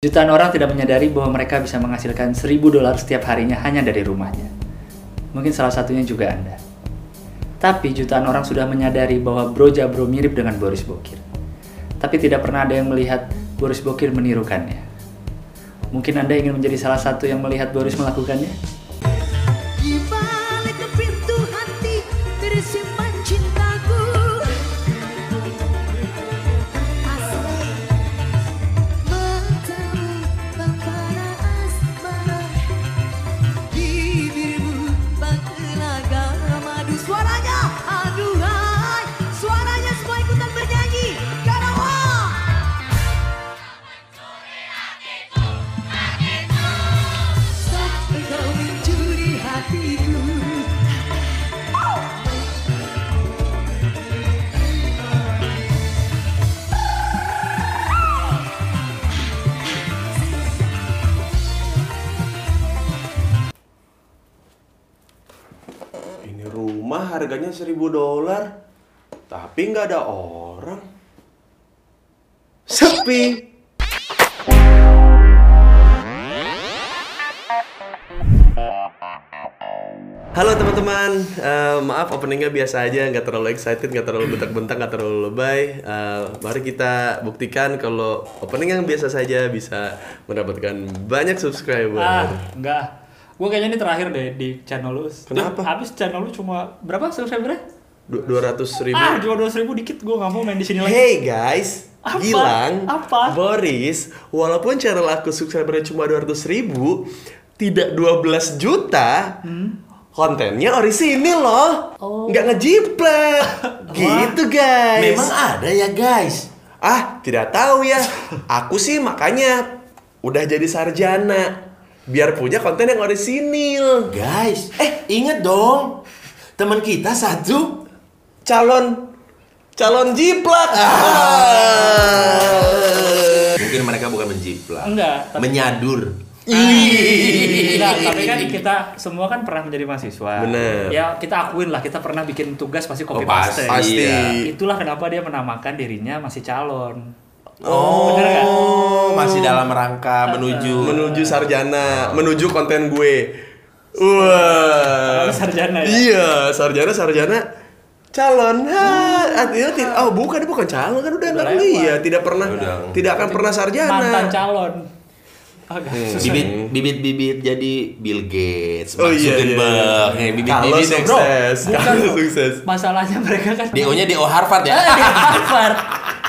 Jutaan orang tidak menyadari bahwa mereka bisa menghasilkan 1000 dolar setiap harinya hanya dari rumahnya. Mungkin salah satunya juga Anda. Tapi jutaan orang sudah menyadari bahwa Bro Jabro mirip dengan Boris Bokir. Tapi tidak pernah ada yang melihat Boris Bokir menirukannya. Mungkin Anda ingin menjadi salah satu yang melihat Boris melakukannya? 1000 dolar, tapi nggak ada orang. Sepi. Halo teman-teman, Eh, maaf openingnya biasa aja, nggak terlalu excited, nggak terlalu bentak-bentak, nggak terlalu lebay. Eh, mari kita buktikan kalau opening yang biasa saja bisa mendapatkan banyak subscriber. Ah, enggak. Gue kayaknya ini terakhir deh di channel lu. Kenapa? Habis channel lu cuma berapa subscribernya? Dua ratus ribu. Ah, cuma 200 ribu dikit. Gue nggak mau main di sini lagi. Hey guys, Apa? Gilang, Apa? Boris, walaupun channel aku subscribernya cuma 200 ribu, tidak 12 juta, kontennya orisinil loh, Oh. nggak ngejiplak, gitu guys. Memang ada ya guys. Ah, tidak tahu ya. Aku sih makanya udah jadi sarjana, biar punya konten yang orisinil. Guys, eh inget dong. Teman kita satu Calon, calon jiplak. Ah. Ah. Mungkin mereka bukan menjiplak. Enggak, tapi Menyadur. Enggak, tapi kan kita semua kan pernah menjadi mahasiswa. Bener. Ya kita akuin lah, kita pernah bikin tugas pasti copy Oh, pasti. paste. Pasti. Iya. Itulah kenapa dia menamakan dirinya masih calon. Oh, Bener nggak? Masih dalam rangka menuju menuju sarjana, menuju konten gue. Wah. Kalau sarjana ya? Iya, sarjana sarjana calon. Ha, artinya ti- oh bukan bukan calon kan udah Udah nggak lewat. kuliah, tidak pernah Udah. tidak akan pernah sarjana. Mantan calon. Agak Hmm. bibit bibit bibit jadi Bill Gates, Oh, Mark iya, Zuckerberg, iya. Eh, bibit Kalau bibit sukses, bro. Bukan, sukses. Masalahnya mereka kan DO-nya DO Harvard ya. Harvard.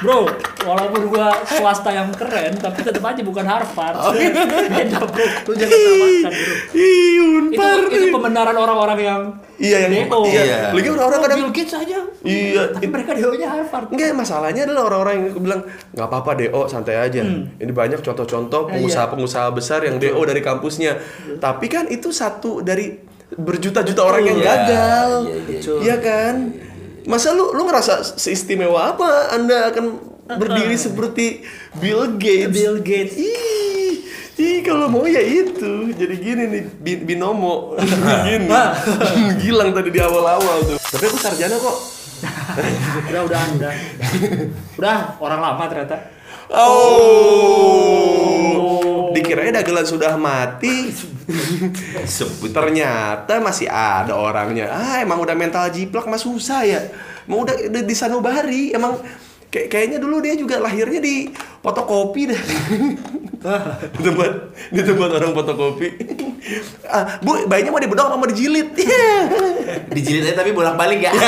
Bro, walaupun gua swasta yang keren, tapi tetap aja bukan Harvard. Oh, iya. Beda bro, lu jangan samakan bro. Ih, Itu, Unpar. itu pembenaran orang-orang yang Iya yang DO. iya. Lagi orang-orang kadang Bill Gates aja. Iya, Tapi mereka DO-nya Harvard. Enggak, masalahnya adalah orang-orang yang bilang nggak apa-apa DO santai aja. Ini banyak Ya, contoh-contoh iya. pengusaha-pengusaha besar yang DO dari kampusnya. Tapi kan itu satu dari berjuta-juta orang yang Iya, gagal. iya, iya, Betul. Iya kan? Masa lu lu ngerasa seistimewa apa Anda akan berdiri seperti Bill Gates? Bill Gates. Ih, ih kalau mau ya itu. Jadi gini nih bin- binomo. gini. Gilang tadi di awal-awal tuh. Tapi aku sarjana kok. Udah, udah, udah. Udah, orang lama ternyata. Oh. Dikirain dagelan sudah mati. Ternyata masih ada orangnya. Ah, emang udah mental jiplak mah susah ya. Emang udah, udah di sanubari. Emang kayak kayaknya dulu dia juga lahirnya di fotokopi dah. di tempat di tempat orang fotokopi. ah, Bu, bayinya mau dibedok apa mau dijilid? dijilid aja tapi bolak-balik ya.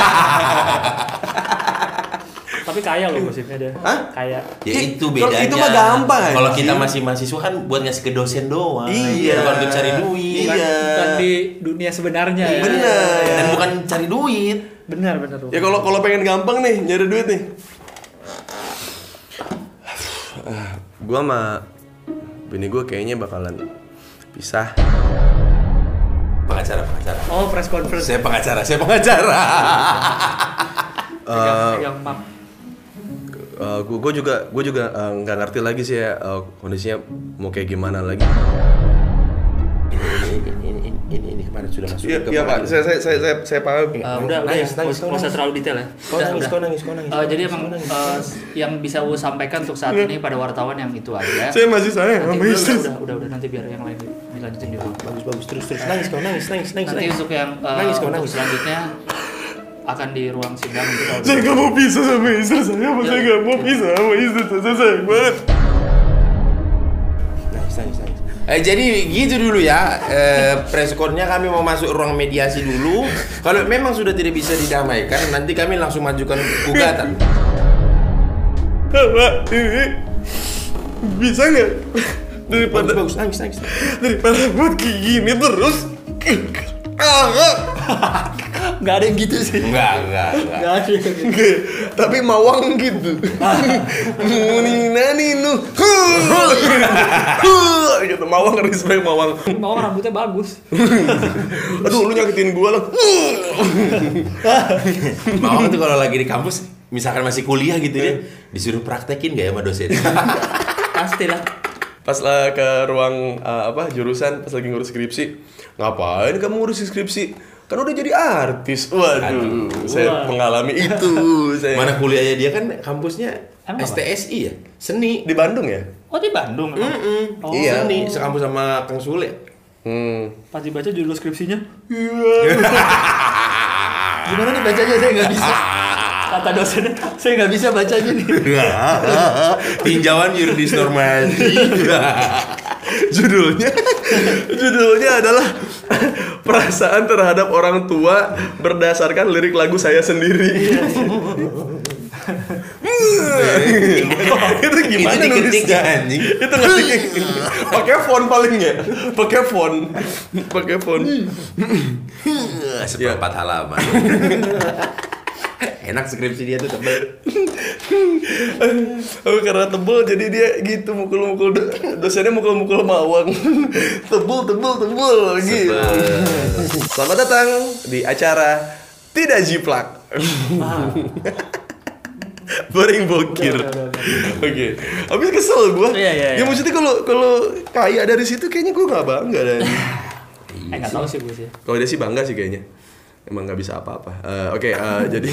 Tapi kaya loh gosipnya dia. Hah? Kaya. Ya itu Kalau bedanya. itu mah gampang, Kalau kita masih mahasiswa kan buat ngasih ke dosen doang. Iya. Bukan untuk cari duit. Bukan, Iya. bukan di dunia sebenarnya ya. Bener. Dan bukan cari duit. Benar, benar. Ya kalau kalau pengen gampang nih nyari duit nih. Gua sama bini gua kayaknya bakalan pisah. Pengacara, pengacara. Oh, press conference. Saya pengacara, saya pengacara. Pegang, pegang map. Uh, gue juga gue juga uh, nggak ngerti lagi sih ya uh, kondisinya mau kayak gimana lagi. Ini, ini, ini, ini, ini kemarin sudah masuk Iya, iya Pak. Saya saya saya saya, saya paham. Eh, udah, udah Nangis, ya, nangis, nggak usah nangis. terlalu detail ya. Kau Udah, nangis, udah. kau nangis, kau nangis. Eh, jadi Kau emang nangis. eh, yang bisa gue sampaikan untuk saat ini pada wartawan yang itu aja. Saya masih sayang sama udah, istri. udah, udah, udah, nanti biar yang lain dilanjutin di rumah. Bagus, bagus. Terus, terus. Nangis kau, nangis, nangis, nangis. Nanti nangis. untuk yang eh, Nangis kau, nangis. selanjutnya akan di ruang sidang untuk. Saya nggak mau pisah sama istri saya, apa saya nggak mau pisah sama istri saya, saya sayang banget. Nangis. Eh, jadi gitu dulu ya. Eh, preskornya kami mau masuk ruang mediasi dulu. Kalau memang sudah tidak bisa didamaikan, nanti kami langsung majukan gugatan. Pak, ini bisa nggak daripada Bagus, bagus. Nangis, nangis. daripada buat kayak gini terus. Nggak ada yang gitu sih. Enggak, enggak, enggak. Nggak ada yang gitu. Nggak, tapi mawang gitu. Nina ninu. gitu mawang respect mawang. Mau rambutnya bagus. Aduh, lu nyakitin gua lah. Mawang tuh kalau lagi di kampus, misalkan masih kuliah gitu ya, disuruh praktekin gak ya sama dosen? Pasti lah. Pas lah ke ruang uh, apa jurusan pas lagi ngurus skripsi. Ngapain kamu ngurus skripsi? Kan udah jadi artis. Waduh, saya Wah. mengalami itu. Saya Mana kuliahnya dia kan kampusnya Emang apa? STSI ya, seni. di Bandung ya? Oh di Bandung emang? Mm-mm. Oh. Iya. Seni, sekampus sama Kang Sule. Hmm. Pas dibaca judul skripsinya. Gimana nih bacanya saya nggak bisa. Kata dosennya, saya nggak bisa bacanya nih. Tinjauan yuridis normasi. judulnya judulnya adalah perasaan terhadap orang tua berdasarkan lirik lagu saya sendiri. itu gimana Itu diketik nulisnya? anjing. itu ngetik pakai font paling ya pakai font pakai font Seperempat halaman. Enak skripsi dia tuh tebel. Oh, karena tebel jadi dia gitu mukul-mukul do- dosennya mukul-mukul mawang tebel tebel tebel gitu selamat datang di acara tidak jiplak Boring bokir. Oke. Habis kesel gua. Iya, iya, Ya iya. maksudnya kalau kalau kaya dari situ kayaknya gua nggak bangga dari. Eh nggak tahu sih gue sih. Kalau dia sih bangga sih kayaknya. Emang nggak bisa apa-apa. Eh, Oke, eh, jadi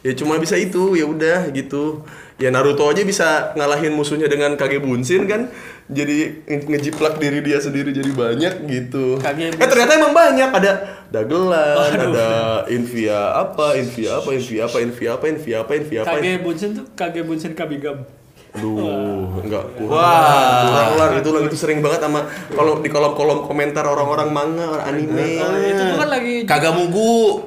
ya cuma bisa itu, ya udah gitu. Ya Naruto aja bisa ngalahin musuhnya dengan Kage Bunshin kan. Jadi nge- ngejiplak diri dia sendiri jadi banyak gitu. Kage Eh ternyata emang banyak ada dagelan, ada Invia apa, Invia apa, Invia apa, Invia apa, Invia apa, Invia apa. Kage Bunsen tuh Kage Bunsen Kabigam. Aduh, enggak kurang. Wah. Kurang lah itu lah itu sering banget sama kalau di kolom-kolom komentar orang-orang manga, orang anime. Oh, itu bukan lagi Kagak mugu.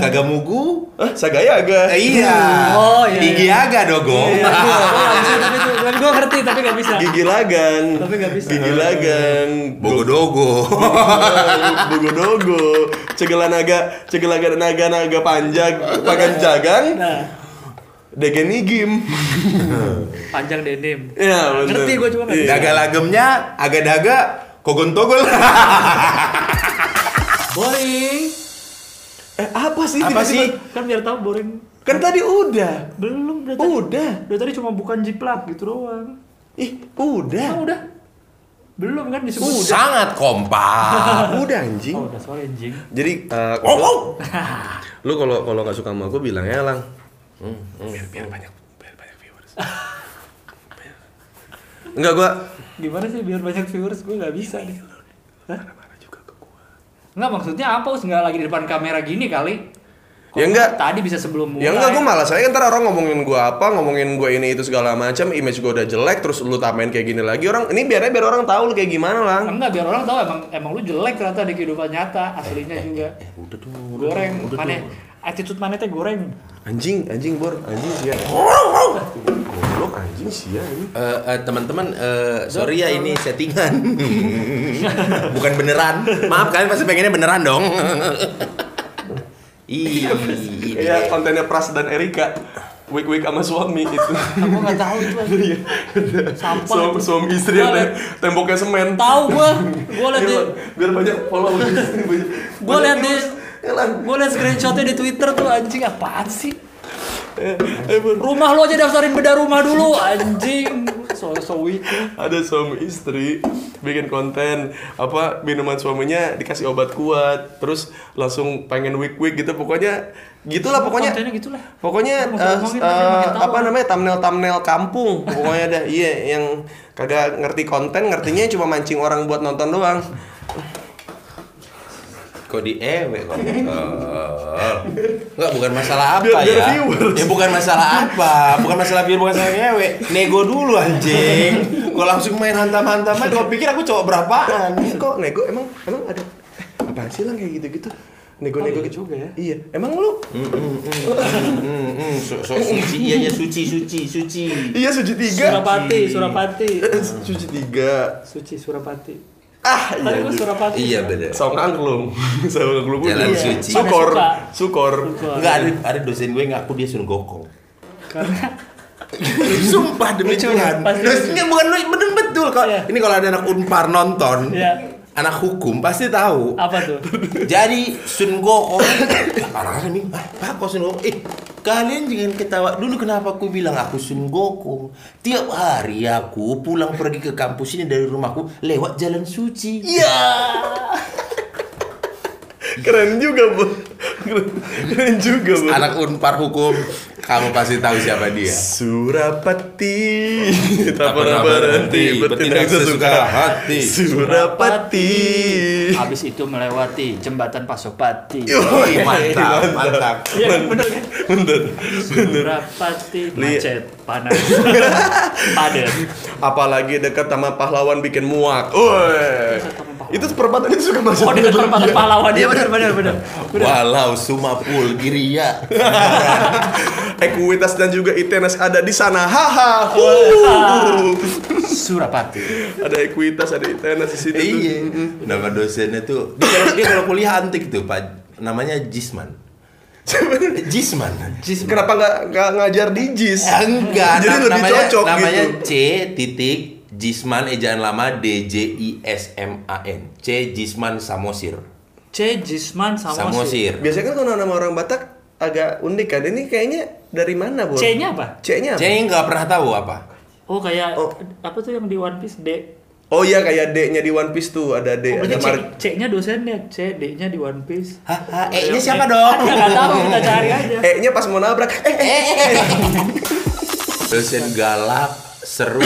Kagak mugu. Hah, Sagayaga. Eh, iya. Oh, iya, Gigi iya. aga dogo. Iya, bisa tapi itu, tapi gue ngerti tapi nggak bisa. Gigi lagang. Tapi nggak bisa. Gigi lagang. Bogodogo. Bogodogo. Cegelan naga, cegelan naga naga panjang, pagan jagang. Nah, Degenigim. panjang denim. Iya, bener. Ngerti gue cuma Iya. bisa. Daga lagemnya agak daga kogon-togol. Boring. Eh, apa sih? Apa sih? Kan biar tahu boring. Kan tadi udah. Belum dari tadi. Udah. Tadi cuma bukan jiplak gitu doang. Ih, udah. Ah, udah. Belum kan disebut. Sangat kompak. Udah anjing. Oh, udah sorry anjing. Jadi eh, Oh, oh. lu kalau kalau nggak suka sama gue bilang ya lang biar, biar banyak biar banyak viewers enggak gue Gimana sih biar banyak viewers gue nggak bisa nih. Hah? marah juga ke gue Nggak maksudnya apa? Us nggak lagi di depan kamera gini kali. Ya enggak. Tadi bisa sebelum mulai. ya enggak gue malah saya kan ntar orang ngomongin gue apa ngomongin gue ini itu segala macam image gue udah jelek terus lu tambahin kayak gini lagi orang ini biarnya biar orang tahu lu kayak gimana lang Enggak, biar orang tahu emang emang lu jelek ternyata di kehidupan nyata, aslinya juga. Eh, Udah tuh. Goreng, mana? Attitude mana teh goreng. Anjing anjing bor anjing sia goblok anjing sia ini Eh, eh, teman-teman, eh, sorry ya ini settingan, bukan beneran. Maaf kalian pasti pengennya beneran dong. Ih, ya kontennya Pras dan Erika week week sama suami itu Aku nggak tahu itu. Iya. Sampah. suami, itu. suami istri yang tem- temboknya semen Tahu gua. Gua liat di Iya, biar banyak followers gua liat di Gua liat screenshotnya di Twitter tuh anjing apaan sih? Eh. Rumah lu aja daftarin beda rumah dulu anjing. so-so itu. ada suami istri bikin konten apa minuman suaminya dikasih obat kuat terus langsung pengen week week gitu pokoknya gitulah pokoknya Kontennya gitulah. pokoknya makin tahu. apa namanya thumbnail thumbnail kampung pokoknya ada iya yang kagak ngerti konten ngertinya cuma mancing orang buat nonton doang Kok di ewe kok? Oh. Enggak, bukan masalah apa Biar- biar ya. viewers. Ya bukan masalah apa, bukan masalah viewer, bukan masalah ewe. Nego dulu anjing. Kok langsung main hantam-hantam aja, kau pikir aku cowok berapaan? Eh, kok nego emang emang ada eh, apaan sih lang kayak gitu gitu nego-nego Oh, iya gitu juga ya. iya emang lu Hmm, hmm, hmm, so, so suci, iya ya suci, suci, suci. iya suci tiga Surapati, Surapati. Eh, suci tiga Suci Surapati. Ah Tadi iya gua juga. Surapati. Iya bener. Song angklung Song angklung Jalan udah. suci. Sukor Sukor. Enggak ada ada dosen gue ngaku dia sun gokong. Karena Sumpah demi Tuhan. Terus ini bukan lu bener betul kok. Iya. Ini kalau ada anak Unpar nonton, Iya. Anak hukum pasti tahu. apa tuh? Jadi Sun Gokong Orang-orang nih "Ah, Pak kok Sun Gokong Eh kalian jangan ketawa Dulu kenapa aku bilang aku Sun Gokong Tiap hari aku pulang pergi ke kampus ini dari rumahku Lewat jalan suci Iya. Keren juga bu Keren, juga bu. Anak unpar hukum Kamu pasti tahu siapa dia. Surapati. Tak pernah berhenti bertindak sesuka hati. Surapati. Habis itu melewati jembatan Pasopati. Yoi, Mantap, mantap. Iya, bener kan? Bener. Surapati macet, panas. Padat. Apalagi dekat sama pahlawan bikin muak. Woi Itu perempatan itu suka masuk Oh, di perempatan pahlawan. Iya benar benar benar. Walau Sumapul Giria Ekuitas dan juga ITNS ada di sana Haha Surapati. Ada ekuitas, ada ITNS di situ tuh. Iya Nama dosennya tuh Dia kalau, dia kalau kuliah antik tuh Pak Namanya Jisman Jisman Kenapa nggak ngajar di JIS? Enggak, Jadi lebih namanya, cocok namanya gitu. C titik Jisman ejaan lama D J I S M A N. C Jisman Samosir. C Jisman sama Samosir. Biasanya kan kalau nama orang Batak agak unik kan. Ini kayaknya dari mana, Bu? C-nya apa? C-nya apa? C nggak pernah tahu apa. Oh kayak Oh. apa tuh yang di One Piece D. Oh iya kayak D-nya di One Piece tuh ada D, Oh, ada C, C-nya dosennya, C, D-nya di One Piece. Haha, E-nya siapa dong? Ya nggak tahu, kita cari aja. E-nya pas mau nabrak. Eh, eh, eh. Dosen galak, seru,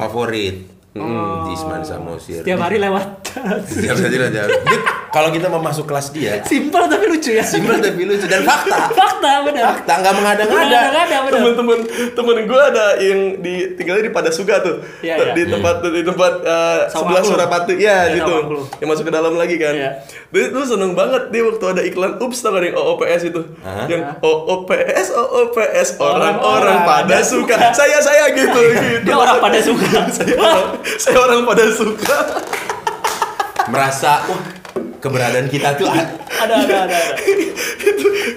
favorit. Hmm, Jisman Samosir. Setiap hari lewat. Setiap hari aja. Kalau kita mau masuk kelas dia, Simpel tapi lucu ya. simpel tapi lucu dan fakta. Fakta benar. Fakta nggak mengada-ngada. Temen-temen temen gue ada yang di tinggalnya di Padasuka tuh Iya, iya. di tempat di tempat eh, sebelah. Surapati ya Iya, gitu yang masuk ke dalam lagi kan Iya. dia tuh seneng banget dia waktu ada iklan ups tau yang OOPS itu Hah? yang OOPS OOPS orang-orang pada pada suka saya saya gitu gitu Dia orang pada suka. saya orang, saya orang pada suka Merasa wah keberadaan kita tuh Ada ada ada. ada.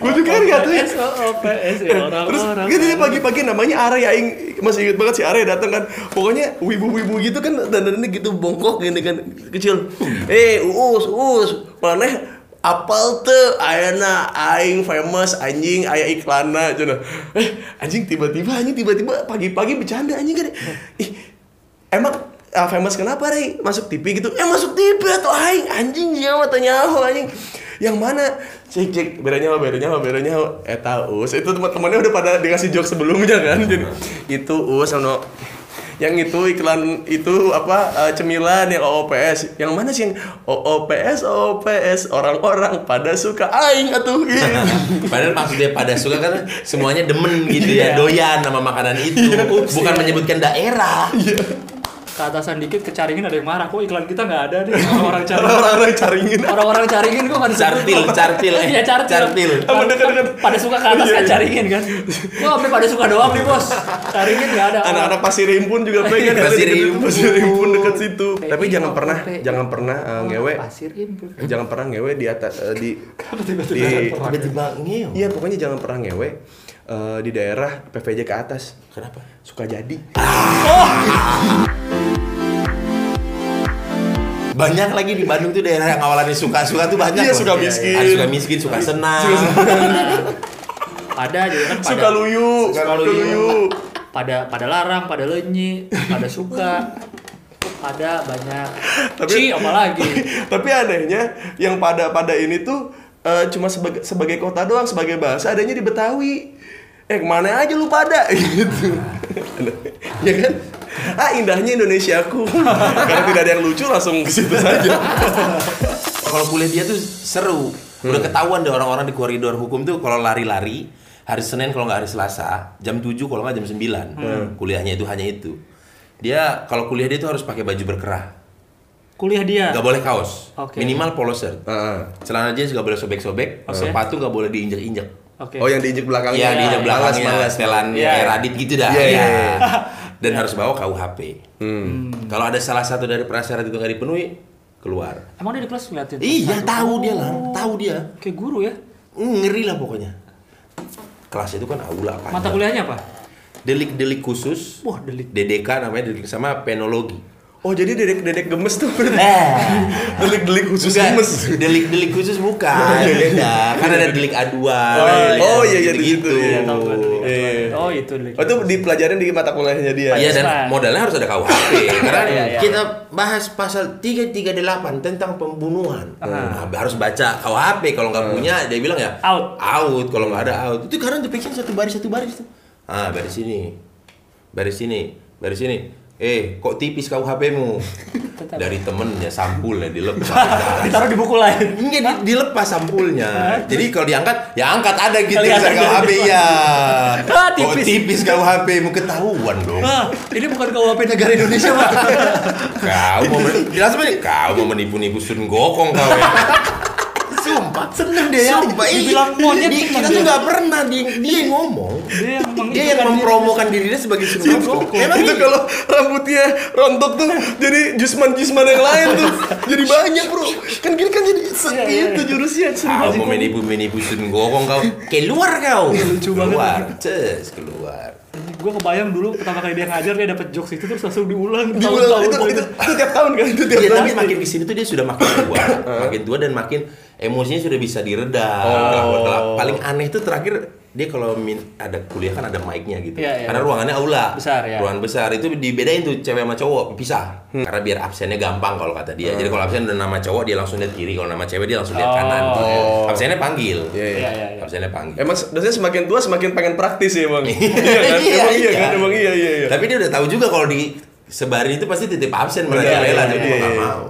gue juga kan tahu ya PS, oh, PS ya Terus gitu dia pagi-pagi namanya Are ya Aing masih inget banget si Are datang kan. Pokoknya wibu-wibu gitu kan dandannya gitu bongkok gini kan kecil. Eh, Uus, Uus, maneh apal tuh ayana aing famous anjing aya iklanna cenah. Eh, anjing tiba-tiba anjing tiba-tiba pagi-pagi bercanda anjing kan. Ih, emang ah, famous kenapa Rey? Masuk TV gitu. Eh, masuk TV atau aing anjing siapa tanya anjing. Yang mana? Cek cek bedanya apa bedanya apa bedanya? Eta us itu teman-temannya udah pada dikasih joke sebelumnya kan jadi itu us sama yang itu iklan itu apa eh, cemilan yang OOPS yang mana sih yang OOPS OOPS orang-orang pada suka aing atuh gitu. Padahal maksudnya pada suka kan semuanya demen gitu ya, Iya. doyan nama makanan itu, bukan menyebutkan daerah. Ke atasan dikit kecaringin ada yang marah. Kok iklan kita nggak ada nih orang-orang caringin. orang-orang caringin Orang-orang caringin kok nggak disebut. Cartil, cartil, eh. Iya cartil. Cartil. Apa dekat-dekat? Pada suka ke atas Iya, kan iya. caringin kan. Kok sampai pada suka doang nih bos. Caringin nggak ada. anak-anak pasir rimpun juga pengen Pasir ada di- Rimpun. pasir rimpun dekat situ PI, tapi jangan pernah jangan pernah eh, ngewe Pasir impun. jangan pernah ngewe di atas eh, di di Tiba-tiba ngeo. Iya pokoknya jangan pernah ngewe eh, di daerah PVJ ke atas Kenapa? suka jadi Banyak lagi di Bandung tuh daerah yang awalannya suka-suka tuh banyak. Iya, loh. suka miskin. Ada suka miskin, suka senang. Ada juga kan pada. suka luyu Suka suka luyu. luyu pada pada larang, pada lenyi, pada suka, pada banyak. Tapi- Ci, apalagi. Tapi anehnya yang pada pada ini tuh eh, cuma sebagai sebagai kota doang, sebagai bahasa adanya di Betawi. Eh ke mana aja lu pada gitu. ya kan? Ah indahnya Indonesiaku. Karena tidak ada yang lucu langsung ke situ saja. Kalau kuliah dia tuh seru. Udah ketahuan deh orang-orang di koridor hukum tuh kalau lari-lari hari Senin kalau nggak hari Selasa jam 7 kalau nggak jam 9 kuliahnya itu hanya itu. Dia kalau kuliah dia tuh harus pakai baju berkerah. Kuliah dia. Nggak boleh kaos. Oke. Minimal polo shirt. Ah. Celana jeans nggak boleh sobek-sobek. Oke. Sepatu nggak boleh diinjek-injek. Oke. Oh yang diinjek belakangnya. Iya, di iya. belakangnya Malas-malas. setelan Iya. kayak Radit gitu dah. Iya, iya, Iya. iya. Dan harus bawa KUHP. Hmm. Kalau ada salah satu dari prasyarat itu nggak dipenuhi, keluar. Emang dia di kelas ngeliatin? Iya, tahu dia lah, tahu dia. Kayak guru ya. Ngeri lah pokoknya. Kelas itu kan aula apa? Mata kuliahnya apa? Delik-delik khusus. Wah, delik. DDK namanya delik sama penologi. Oh jadi dedek-dedek gemes tuh Eh, Delik-delik khusus Bukan, gemes. delik-delik khusus bukan. Beda. Kan ada delik aduan. Oh, delik oh, iya, iya, gitu. gitu, iya, Tahu gua delik. Iya. Oh, itu delik. Oh itu dipelajarin di mata kuliahnya dia. Iya dan Islam. modalnya harus ada KUHP karena Iya, iya. kita bahas pasal 338 tentang pembunuhan. Nah, harus baca KUHP kalau nggak punya dia bilang ya Out. Out kalau nggak ada out. Itu karena diperiksa satu baris satu baris tuh. Ah, baris ini. Baris ini, baris ini. Eh, kok tipis KUHP-mu? Tetap. Dari temennya sampulnya dilepas. Ditaruh di buku lain. Enggak, di- dilepas sampulnya. Jadi kalau diangkat, ya angkat ada gitu Kelihatan tulisan KUHP ya. Ah, Kok tipis. tipis KUHP mu ketahuan dong. Ah, ini bukan KUHP negara Indonesia, Pak. Kau mau men- jelas apa nih? Kau mau menipu-nipu Sun Gokong kau ya. Sumpah. Seneng dia ya. Sumpah, iya. Dibilang monyet Di- kita dia. tuh nggak pernah dia, dia yang ngomong. Dia yang Dia yang mempromokan dirinya sebagai Sun Gokong. Emang itu kalau rambutnya rontok tuh jadi jusman-jusman yang lain tuh jadi banyak bro kan gini kan jadi Iya, iya. itu jurusnya sering Kau aja mau kok. menipu-menipu Sun Gokong kau. Keluar kau. lucu banget. Keluar. Ces, keluar. Gue kebayang dulu pertama kali dia ngajar dia dapat jokes itu terus langsung diulang Diulang, itu, tahun-tahun itu, itu tiap tahun kan itu tiap Iya, tahun tapi makin di sini tuh dia sudah makin tua, makin tua dan makin emosinya sudah bisa diredam. Oh. Paling aneh itu terakhir dia kalau min- ada kuliah kan ada mic-nya gitu. Iya, iya. Karena ruangannya aula. Besar, ya. Ruangan besar itu dibedain tuh cewek sama cowok pisah. Hmm. Karena biar absennya gampang kalau kata dia. Jadi kalau absen udah nama cowok dia langsung lihat kiri, kalau nama cewek dia langsung lihat Oh. kanan. Oh. Absennya panggil. Iya, iya. Iya, iya, iya. Absennya panggil. Emang dosennya semakin tua semakin pengen praktis ya emang. iya kan? Emang iya kan? Emang iya iya iya. Tapi dia udah tahu juga kalau di sebarin itu pasti titip absen Iya, mereka iya, rela iya, jadi iya, nggak iya. mau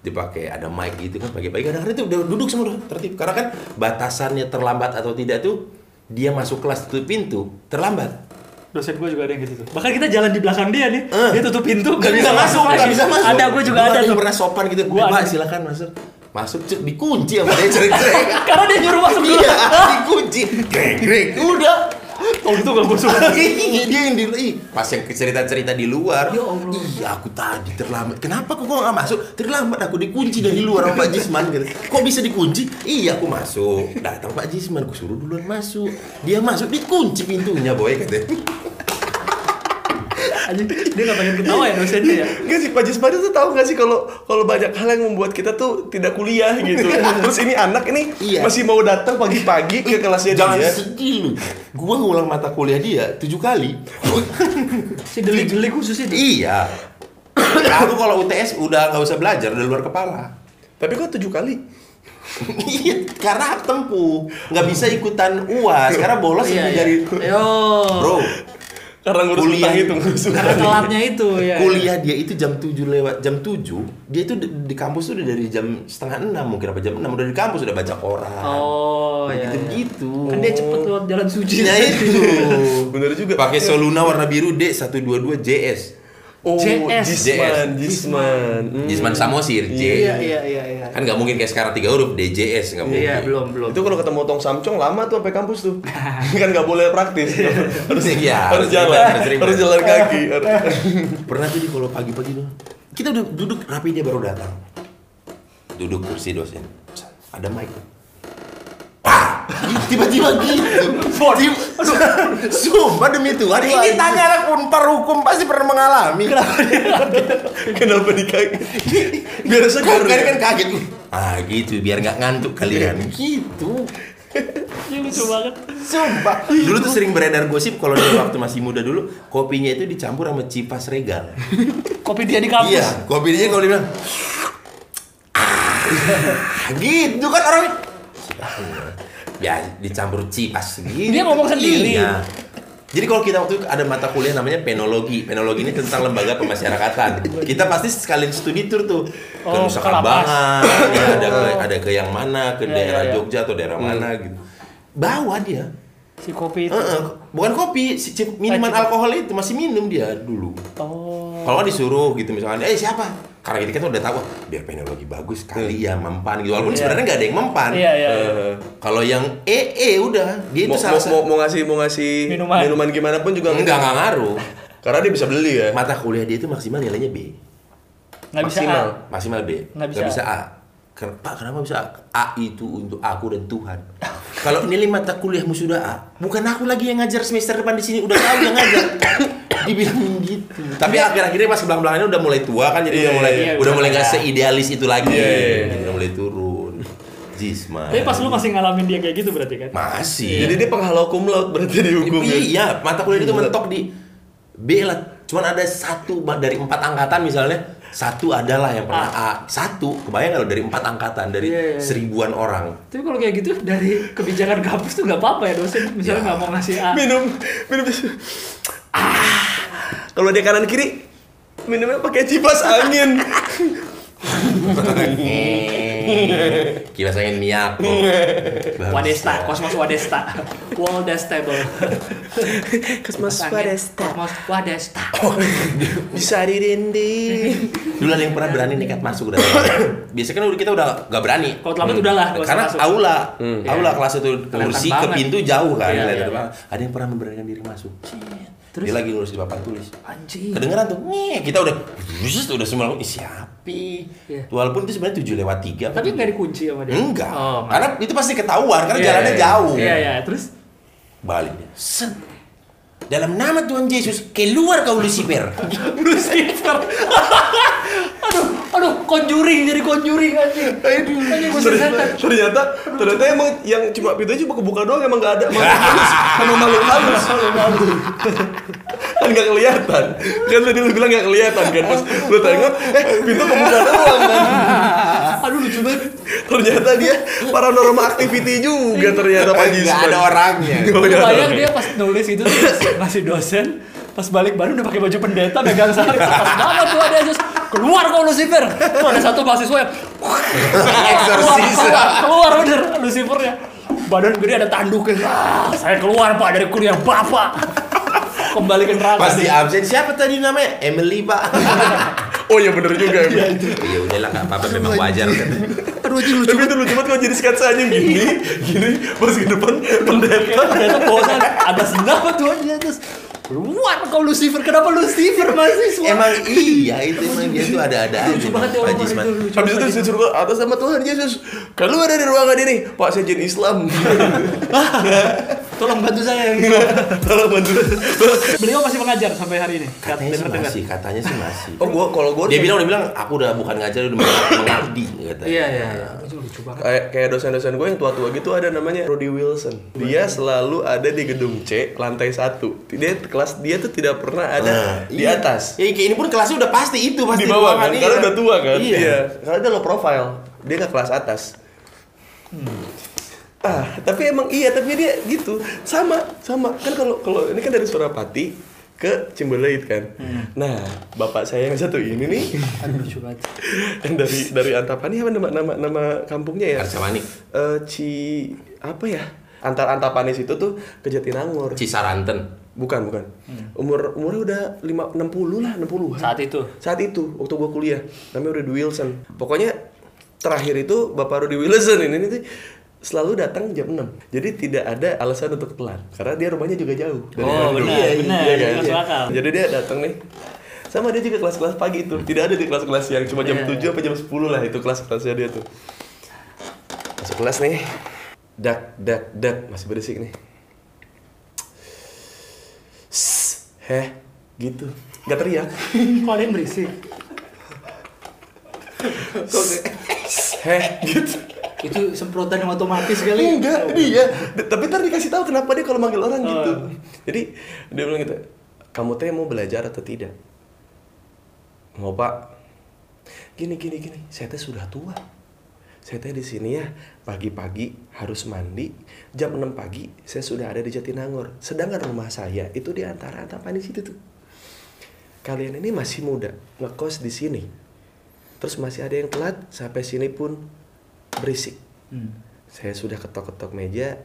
dipakai ada mic gitu kan pagi-pagi. Kadang-kadang itu udah duduk semua tertib. Karena kan batasannya terlambat atau tidak tuh dia masuk kelas tutup pintu terlambat. Dosen gue juga ada yang gitu tuh. Bahkan kita jalan di belakang dia nih, Eh. dia tutup pintu, nggak bisa masuk. nggak bisa masuk. Ada, gue juga ada tuh. pernah sopan gitu. Gua pak silakan masuk. Masuk cek dikunci sama dia cerik-cerik Karena dia nyuruh masuk dulu. iya dikunci. Grek grek udah Oh gitu gak gue suka. Iya, dia yang di ih, pas yang cerita-cerita di luar. Ya Allah. Iya, aku tadi terlambat. Kenapa kok nggak masuk? Terlambat aku dikunci dari luar sama Pak Jisman gitu. Kok bisa dikunci? Iya, aku masuk. Datang Pak Jisman, aku suruh duluan masuk. Dia masuk dikunci pintunya, boy katanya. Dia gak pengen ketawa ya dosennya ya. Enggak sih Pak Jismadi tuh tahu nggak sih kalau kalau banyak hal yang membuat kita tuh tidak kuliah gitu. Terus ini anak ini Iya. masih mau datang pagi-pagi ke kelasnya Jangan dia. sedih lu. Gua ngulang mata kuliah dia tujuh kali. Si delik-delik khususnya dia. iya. aku kalau UTS udah nggak usah belajar, udah luar kepala. Tapi kok tujuh kali? Iya, karena tempuh. Nggak bisa ikutan UAS, karena bolos Iya, iya. dari Yo. Bro, Karena ngurus Kuliah. itu ngurus. Karena telatnya itu ya. kuliah dia itu jam 7 lewat jam 7 dia itu di, di kampus tuh udah dari jam setengah enam mungkin apa jam 6 udah di kampus udah baca koran Oh, gitu iya. iya. gitu Kan dia cepet lewat jalan suci. nah itu Bener juga. pakai soluna warna biru D122 JS Oh, JS. Jisman, Jisman. Hmm. Jisman Samosir J Iya, iya, iya, iya. kan nggak mungkin kayak sekarang tiga huruf DJS nggak mungkin Iya, belum, belum. Itu kalau ketemu Tong Samcong lama tuh sampai kampus tuh. kan nggak boleh praktis. harus Iya, harus harus jalan, harus jalan kaki. Pernah tuh di kalau pagi-pagi tuh kita udah duduk rapi dia baru datang duduk kursi dosen ada mic! Tiba-tiba gitu Tiba- sumpah demi Tuhan ini tanya anak unpar hukum pasti pernah mengalami Kenapa dikaget? Biar kok segar. kan ya? kan kaget ah gitu biar nggak ngantuk kalian gitu Ini lucu banget. Sumpah. Dulu tuh sering beredar gosip kalau dia waktu masih muda dulu, kopinya itu dicampur sama cipas regal. Kopi dia di kampus. Iya, kopi dia kalau dia bilang "Ah," gitu kan orang ya dicampur cipas gitu. Dia ngomong sendiri. Iya. Jadi kalau kita waktu itu ada mata kuliah namanya penologi. Penologi ini tentang lembaga pemasyarakatan. Kita pasti sekalian studi tour tuh ke Oh, Nusa. Kambangan, ya, ada ke ada ke yang mana, ke Iya, daerah iya, iya. Jogja atau daerah mana gitu. Bawa dia. Si kopi itu. Heeh, bukan kopi, si cip- minuman cip- alkohol itu masih minum dia dulu. Oh. Kalau disuruh gitu misalnya, eh siapa? Karena kita kan udah tahu, "Wah, biar penologi bagus kali ya mempan gitu. Walaupun Iya. sebenarnya nggak ada yang mempan. Iya, iya. iya. Eh, Kalau yang EE udah, dia itu mau, salah mau, mau, mau ngasih mau ngasih Minuman. gimana pun juga Enggak, nggak ngaruh. Karena dia bisa beli ya. Mata kuliah dia itu maksimal nilainya B. Nggak bisa Maksimal. A. Maksimal B. Nggak bisa bisa A. Ken- Pak, kenapa bisa A? A itu untuk aku dan Tuhan. Kalau nilai mata kuliahmu sudah A, bukan aku lagi yang ngajar semester depan di sini, udah tahu yang ngajar. Dibilang gitu. Tapi akhir-akhirnya pas belakang-belakangnya udah mulai tua kan, jadi Iya, udah mulai iya, udah udah mulai nggak seidealis itu lagi. Iya, iya, iya. Udah mulai turun. Jisman. Tapi pas lu masih ngalamin dia kayak gitu berarti kan? masih. Jadi dia penghalau cum laude berarti dihukum ya. Iya, mata kuliah itu mentok di B lah. Cuman ada satu dari empat angkatan misalnya, satu adalah yang pernah A. Satu, kebayang kalau dari empat angkatan dari Iya, iya, iya. seribuan orang. Tapi kalau kayak gitu dari kebijakan kampus tuh nggak apa-apa ya dosen misalnya Ya. nggak mau ngasih A. Minum minum ah. Kalau dia kanan kiri minumnya pakai cipas angin. Kipas angin Miyako. Bagus. Wadesta, Kosmos Wadesta, Waldestable. Kosmos Kosmos Wadesta. Bisa di dinding. Dulu ada yang pernah berani nekat masuk dalam. Biasanya kan udah- kita udah gak berani. Kalau terlambat udah lah, nggak usah Karena masuk. aula, Hmm. aula kelas itu kursi ke pintu jauh kan. Iya, iya. Ada yang pernah memberanikan diri masuk. Terus? Dia lagi ngurus di papan tulis. Anjing. Kedengeran tuh, nih kita udah, Wuss, udah semua ih siapa? Iya. Walaupun itu sebenarnya 7 lewat 3 Tapi nggak dikunci sama dia. Enggak. Oh, karena itu pasti ketahuan karena Iya, jalannya iya, jauh. Iya, iya. Terus Balik dia. Set. Dalam nama Tuhan Yesus, keluar kau Lucifer. Lucifer. aduh, aduh, conjuring jadi conjuring masih ternyata, ternyata ternyata emang yang cuma pintunya cuma kebuka doang emang nggak ada makhluk halus sama makhluk halus. Kan nggak kelihatan. Kan tadi lu bilang nggak kelihatan kan? Pas lu tengok eh pintu kebuka doang kan? Aduh lucu banget. ternyata dia paranormal activity juga ternyata Pak Jisman Enggak ada orangnya. Bayang dia pas nulis itu tuh masih dosen, pas balik baru udah pakai baju pendeta megang salib pas banget tuh ada Yesus keluar kau Lucifer tuh ada satu mahasiswa yang Eksorsis. keluar, keluar bener Lucifernya badan gede ada tanduknya ah, saya keluar pak dari kuliah bapak kembali ke neraka Pas di absen siapa tadi namanya? Emily Pak. oh iya bener juga ya Iya udahlah nggak apa-apa memang wajar kan. aduh anjing lucu tapi itu lucu banget kalau jadi sketsa aja gini gini pas ke depan pendeta ternyata bosan ada senapa tuh aja terus keluar kau Lucifer kenapa Lucifer mahasiswa Emang iya itu emang dia tuh ada-ada aja. lucu banget ya Pak Jisman. itu lucu Habis itu saya suruh atas sama Tuhan Yesus. Kalau ada di ruangan ini, Pak saya jin Islam. tolong bantu saya Tolong bantu. beliau masih mengajar sampai hari ini Katanya sih masih, katanya sih masih. Oh gua kalau gua Dia bilang udah bilang aku udah bukan ngajar udah mengabdi katanya. iya iya iya lucu banget kayak kayak dosen-dosen gue yang tua-tua gitu ada namanya Rudy Wilson. Dia selalu ada di gedung C lantai satu. Dia kelas dia tuh tidak pernah ada Nah, di iya. atas. Ya kayak ini pun kelasnya udah pasti itu pasti di bawah kan, iya. karena udah tua kan. Iya. Karena dia low profile. Dia nggak kelas atas. Ah, tapi emang iya, tapi dia gitu. Sama, sama. Kan kalau kalau ini kan dari Surapati ke Cimberleit kan. Nah, bapak saya yang satu ini nih aduh yang dari dari Antapani apa nama nama nama kampungnya ya? Karsamanik. Eh, Ci apa ya? Antar Antapanis itu tuh ke Jatinangor. Cisaranten. Bukan, bukan. Umur umurnya udah 5 60 lah, 60 saat itu saat itu waktu gua kuliah namanya Rudy Wilson pokoknya terakhir itu bapak Rudy Wilson ini nih selalu datang jam 6 jadi tidak ada alasan untuk telat karena dia rumahnya juga jauh dari Oh, benar, benar. kan? Masuk akal. jadi dia datang nih sama dia juga kelas-kelas pagi itu tidak ada di kelas-kelas yang cuma jam Iya. 7 apa jam 10 lah itu kelas-kelasnya dia tuh masuk kelas nih dak dak dak masih berisik nih Sss, heh gitu nggak teriak kok ada yang berisik Kok heh gitu Itu semprotan yang otomatis kali. Enggak, dia. D- Tapi ntar dikasih tahu kenapa dia kalau manggil orang Oh. gitu. Jadi dia bilang gitu, kamu teh mau belajar atau tidak? Mau pak? Gini gini gini, saya teh sudah tua. Saya teh di sini ya pagi-pagi harus mandi jam 6 pagi saya sudah ada di Jatinangor. Sedangkan rumah saya itu di antara Antapani situ tuh. Kalian ini masih muda ngekos di sini. Terus masih ada yang telat sampai sini pun berisik. Hmm. Saya sudah ketok-ketok meja.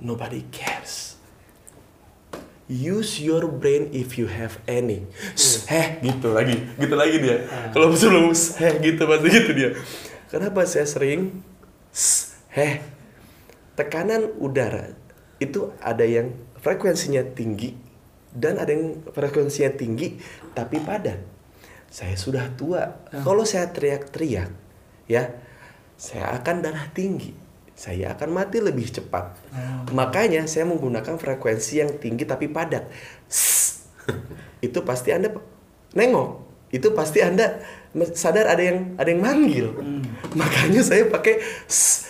Nobody cares. Use your brain if you have any. Heh, gitu lagi, gitu lagi dia. Kalau sebelum heh gitu pasti gitu dia. Kenapa saya sering heh tekanan udara itu ada yang frekuensinya tinggi dan ada yang frekuensinya tinggi tapi padat. Saya sudah tua. Kalau saya teriak-teriak, ya, saya akan darah tinggi. Saya akan mati lebih cepat. Makanya saya menggunakan frekuensi yang tinggi tapi padat. itu pasti Anda nengok. Itu pasti Anda sadar ada yang ada yang manggil. Makanya saya pakai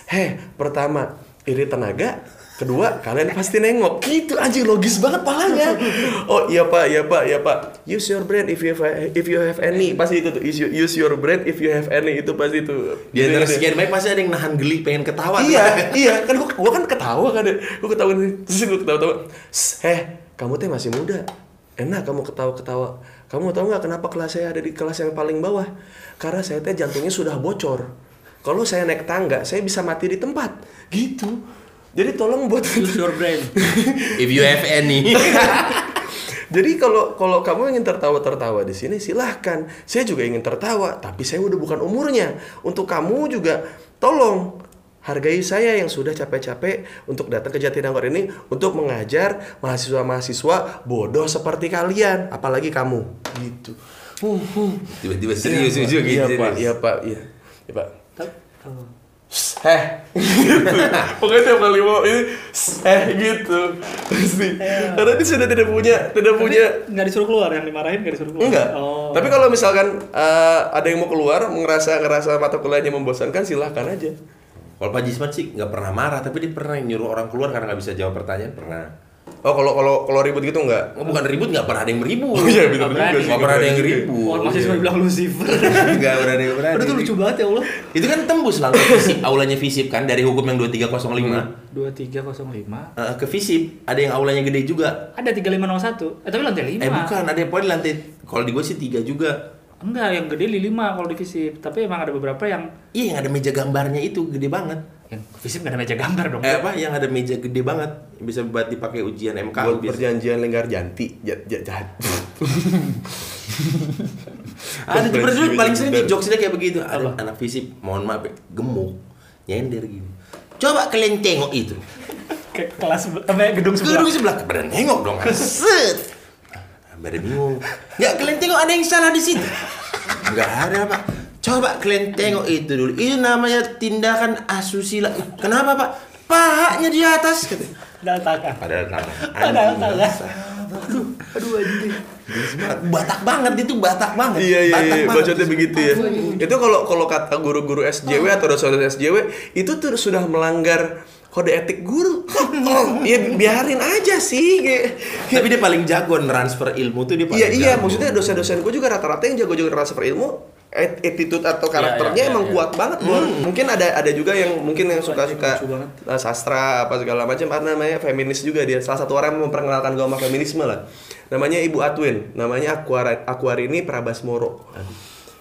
heh pertama iri tenaga, kedua kalian pasti nengok. Gitu anjing logis banget palanya. Oh iya Pak, iya Pak, iya Pak. Use your brain if you have if you have any. Pasti itu tuh. Use, your- use your brain if you have any itu pasti itu. Di antara sekian banyak pasti ada yang nahan geli pengen ketawa. Iya, iya, kan gua, gua kan ketawa kan, gua ketawa terus gua ketawa-tawa. "Ss, Eh, kamu teh masih muda. Enak kamu ketawa-ketawa. Kamu tahu nggak kenapa kelas saya ada di kelas yang paling bawah? Karena saya teh jantungnya sudah bocor. Kalau saya naik tangga, saya bisa mati di tempat. Gitu. Jadi tolong buat Use your brain. If you have any. Jadi kalau kalau kamu ingin tertawa-tertawa di sini silahkan. Saya juga ingin tertawa, tapi saya udah bukan umurnya. Untuk kamu juga tolong hargai saya yang sudah capek-capek untuk datang ke Jatinangor ini untuk mengajar mahasiswa-mahasiswa bodoh seperti kalian, apalagi kamu. Gitu. Uh, uh. Tiba-tiba serius Iya, juga Pak. Iya, gitu. Pak. Iya, Pak. Iya. Iya, Pak. Heh, gitu. Pokoknya tiap kali mau ini, eh gitu, pasti. Karena dia sudah tidak punya, tidak punya Nggak disuruh keluar, yang dimarahin nggak disuruh keluar. Enggak. Oh. Tapi kalau misalkan eh, ada yang mau keluar, ngerasa ngerasa mata kuliahnya membosankan, silahkan aja. Kalau Pak Jismat sih nggak pernah marah, tapi dia pernah nyuruh orang keluar karena nggak bisa jawab pertanyaan pernah. Oh, kalau kalau kalau ribut gitu enggak? Oh, bukan ribut, nggak pernah ada yang beribut. Oh iya, bener Nggak juga berani. sih. Nggak pernah ada yang ribut. Oh, masih cuma bilang Lucifer. Nggak pernah ada yang berani. Aduh, itu lucu banget ya Allah. Itu kan tembus langsung fisip, aulanya fisip kan dari hukum yang 2305 2305. Eh, ke fisip. Ada yang aulanya gede juga. Ada 3501. Eh, tapi lantai 5. Eh bukan, ada yang poin lantai. Kalau di gue sih tiga juga. Enggak, yang gede di 5 kalau di visip. Tapi emang ada beberapa yang Iya, yang ada meja gambarnya itu gede banget. yang visip nggak ada meja gambar dong. Eh apa? Yang ada meja gede banget, bisa buat dipakai ujian MK. Buat perjanjian lingkar janti, ja- ja- jahat. Ada pernah dulu paling sering di jokesnya kayak begitu. Ada anak fisip, mohon maaf, ya, gemuk, nyender gini. Coba kalian tengok itu. Kayak kelas apa ya, gedung sebelah. Gedung sebelah, pada nengok dong. Set. Pada bingung. Nggak kalian tengok ada yang salah di situ. Nggak ada pak. Coba kalian tengok itu dulu. Itu namanya tindakan asusila. Kenapa pak? Pahanya di atas. Katanya. Padahal tangan. Padahal tangan. Padahal tangan. Aduh, aduh anjing. Batak banget itu batak banget. Iya iya Batak iya, bacotnya begitu ya. Itu kalau kalau kata guru-guru SJW atau dosen SJW itu tuh sudah melanggar kode etik guru. Oh, ya biarin aja sih. Kayak- Tapi dia paling jago transfer ilmu tuh dia paling Iya iya, jago. maksudnya dosen-dosen gue juga rata-rata yang jago-jago transfer ilmu at- attitude atau karakternya iya, emang iya. kuat banget Bor. Mungkin ada ada juga yang mungkin yang suka-suka lucu banget. uh, sastra apa segala macam apa namanya feminis juga dia salah satu orang yang memperkenalkan gue sama feminisme lah. Namanya Ibu Atwin, namanya Aquar Aquarini Prabasmoro.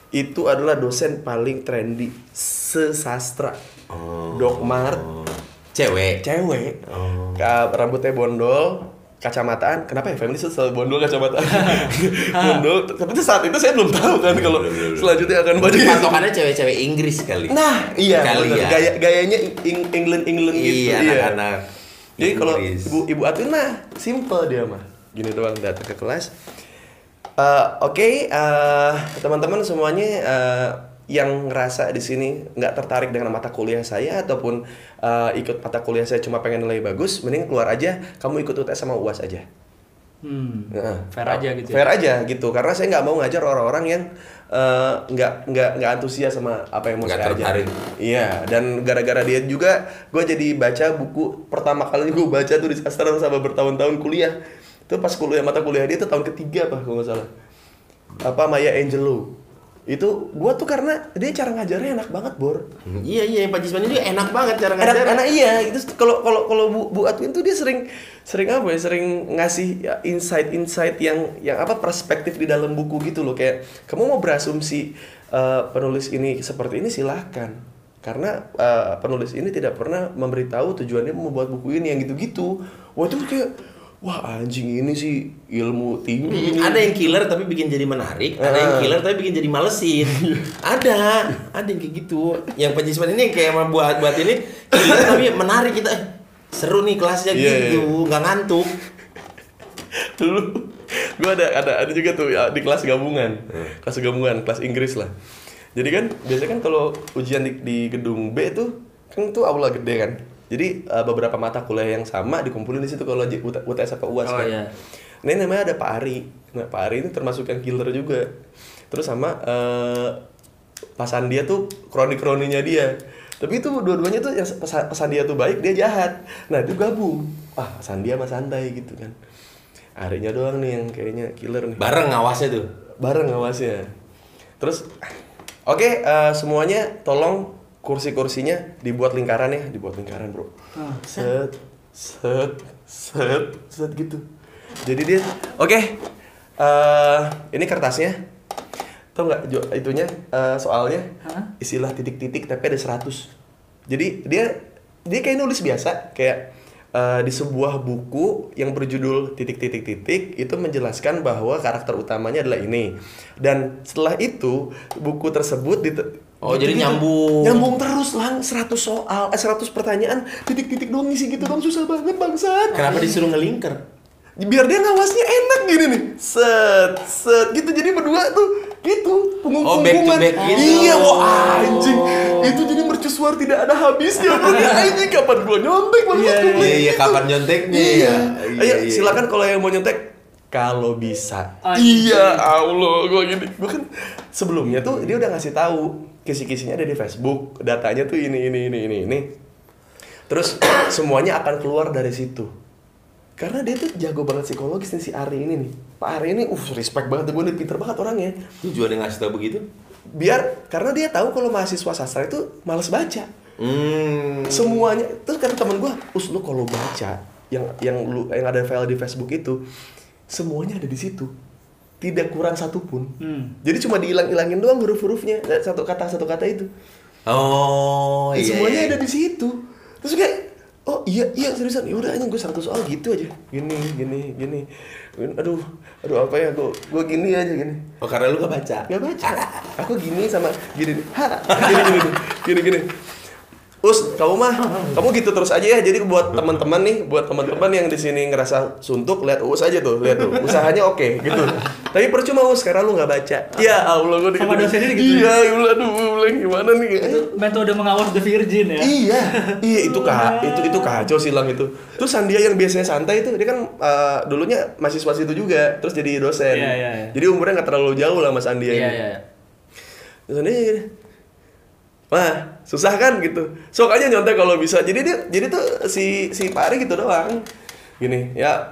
Itu adalah dosen paling trendy sesastra. Oh. Dok Mart, Cewek. cewek. Oh. Rambutnya bondol, kacamataan. Kenapa ya itu selalu bondol kacamataan? bondol. Tapi itu saat itu saya belum tahu kan kalau selanjutnya akan banyak. patokannya cewek-cewek Inggris kali. Nah, iya. Kali ya. Gaya gayanya Eng- England England gitu. Iya, anak-anak. Jadi kalau ibu ibu Atwin mah simple dia mah. Gini doang datang ke kelas. Eh, Oke, eh, teman-teman semuanya eh, yang ngerasa di sini nggak tertarik dengan mata kuliah saya ataupun eh, ikut mata kuliah saya cuma pengen nilai bagus, mending keluar aja. Kamu ikut UTS sama UAS aja. Hmm. Heeh. Fair aja gitu. ya? Fair aja gitu, karena saya nggak mau ngajar orang-orang yang eh, nggak nggak nggak antusias sama apa yang mau saya ajar. tertarik. Iya, dan gara-gara dia juga, gue jadi baca buku pertama kali gue baca tuh di sastra sama bertahun-tahun kuliah. Itu pas kuliah mata kuliah dia tuh tahun ketiga apa kalau nggak salah. Apa Maya Angelou. Itu gua tuh karena dia cara ngajarnya enak banget, Bor. Hmm, Iya iya Pak Jisman itu enak banget cara enak ngajar. enak iya. Itu kalau kalau kalau bu bu Atwin tuh dia sering sering apa ya? Sering ngasih ya, insight insight yang yang apa perspektif di dalam buku gitu loh. Kayak kamu mau berasumsi eh, penulis ini seperti ini silahkan. Karena eh, penulis ini tidak pernah memberitahu tujuannya membuat buku ini yang gitu-gitu. Wah itu kayak wah anjing ini sih ilmu tinggi Hmm, ada yang killer tapi bikin jadi menarik, ada yang killer tapi bikin jadi malesin. ada, ada yang kayak gitu. Yang penjisman ini kayak emang buat buat ini killer tapi menarik kita. Eh, seru nih kelasnya Iya, gitu, nggak ngantuk. dulu gue ada ada ada juga tuh ya, di kelas gabungan kelas gabungan kelas Inggris lah jadi kan biasanya kan kalau ujian di, di gedung B tuh kan tuh aula gede kan jadi eh, beberapa mata kuliah yang sama dikumpulin di situ kalau UTS apa UAS Oh, kan. iya. ini namanya ada Pak Ari. Nah Pak Ari ini termasuk yang killer juga. Terus sama eh, pasan dia tuh kroni-kroninya dia. Tapi itu dua-duanya tuh yang pesan, pesan dia tuh baik dia jahat. Nah itu gabung. Ah pesan dia sama santai gitu kan. Arinya doang nih yang kayaknya killer nih. Bareng ngawasnya tuh. bareng ngawasnya. Terus oke eh, semuanya tolong kursi-kursinya dibuat lingkaran ya dibuat lingkaran bro. Ah, set. Set set set gitu. Jadi dia oke eh, ini kertasnya. Tau nggak itunya? Eh, soalnya istilah titik-titik tapi ada 100 jadi dia dia kayak nulis biasa kayak eh, di sebuah buku yang berjudul titik-titik-titik itu menjelaskan bahwa karakter utamanya adalah ini. Dan setelah itu buku tersebut Oh, jadi nyambung. nyambung terus lang 100 soal eh, 100 pertanyaan titik-titik doang ngisi gitu dong susah banget bangsat. Kenapa disuruh ngelinker? biar dia ngawasnya enak gini nih. Set set gitu. Jadi berdua tuh gitu punggung Oh, back to back gitu. iya wah anjing. Itu jadi mercusuar tidak ada habisnya. Anjing kapan gua nyontek baru Iya, aku Iya iya kapan nyonteknya? Iya. Ya? ayo silakan kalau yang mau nyontek kalau bisa. Iya Allah gua gini. Gua kan sebelumnya tuh dia udah ngasih tahu kisi-kisinya ada di Facebook datanya tuh ini ini ini ini ini. Terus semuanya akan keluar dari situ. Karena dia tuh jago banget psikologis nih si Ari ini nih. Pak Ari ini uh respect banget gue nih pinter banget orangnya. Tujuannya ngasih tau begitu? biar karena dia tahu kalau mahasiswa sastra itu malas baca. Hmm. semuanya terus kata temen gue us lu kalau baca yang yang lu yang ada file di Facebook itu semuanya ada di situ tidak kurang satu pun Hmm. jadi cuma dihilang-hilangin doang huruf-hurufnya eh, satu kata satu kata itu Oh iya. semuanya iya. ada di situ terus kayak oh iya iya seriusan ya udah aja gue satu soal gitu aja gini gini gini aduh aduh apa ya gue gue gini aja gini Oh karena lu gak baca? nggak baca aku gini sama gini nih. ha gini gini nih. gini gini Us, kamu mah, kamu gitu terus aja ya. Jadi buat teman-teman nih, buat teman-teman yang di sini ngerasa suntuk, lihat Us aja tuh, lihat tuh. Usahanya oke, gitu. Tapi percuma Us, karena lu nggak baca. Ya Allah, gue Sama dosennya gitu Iya, ya Allah, aduh, bilang gimana nih? Itu metode mengawas the virgin ya. Iya, iya itu kah, itu itu kacau silang itu. Terus Sandia yang biasanya santai itu dia kan eh, dulunya mahasiswa situ juga, terus jadi dosen. Iya, iya, iya. Jadi umurnya nggak terlalu jauh lah Mas Sandia Iya, ini. iya. iya. Terus gini, Wah, susah kan gitu. Sok aja nyontek kalau bisa. Jadi dia jadi tuh si si Pak Ari gitu doang. Gini, ya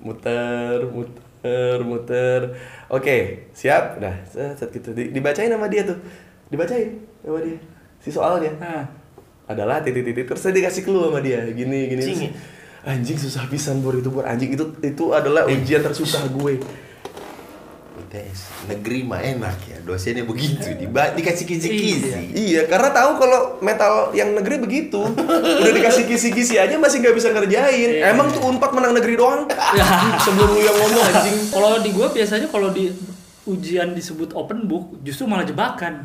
muter, muter, muter. Oke, siap. Udah, set, gitu. Di- dibacain sama dia tuh. Dibacain sama dia. Si soalnya Nah, adalah titik-titik terus saya dikasih clue sama dia gini gini Anjing. anjing susah pisan bor itu bor anjing itu itu adalah ujian tersusah gue UTS negeri mah enak ya dosennya begitu diba dikasih kisi-kisi. iya karena tahu kalau metal yang negeri begitu udah dikasih kisi-kisi aja masih nggak bisa ngerjain Iya. emang tuh unpad menang negeri doang sebelum lu yang ngomong anjing kalau di gua biasanya kalau di ujian disebut open book justru malah jebakan.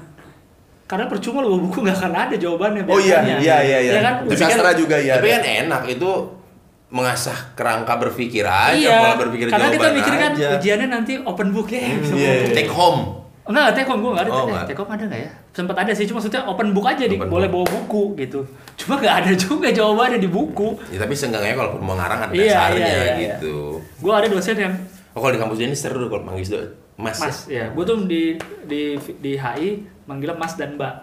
Karena percuma lu buku nggak akan ada jawabannya. Oh iya, iya, iya, iya. Ya kan? Di sastra juga iya. Tapi kan enak itu mengasah kerangka berpikir aja, iya. pola berpikir Karena kita mikir kan aja. ujiannya nanti open book ya. bisa iya, buku. iya. Take home. Enggak, Tekom gue enggak ada. Oh, eh, nggak. Tekom ada enggak ya? Sempat ada sih, cuma maksudnya open book aja di, Open boleh book. bawa buku gitu. Cuma nggak ada juga jawabannya di buku. Ya, tapi seenggaknya kalau mau ngarang ada Iya, dasarnya iya, iya, gitu. Gue ada dosen yang Oh kalau di kampus ini seru kalau manggil itu mas. ya? Mas, ya. Gue tuh di di di HI manggilnya Mas dan Mbak.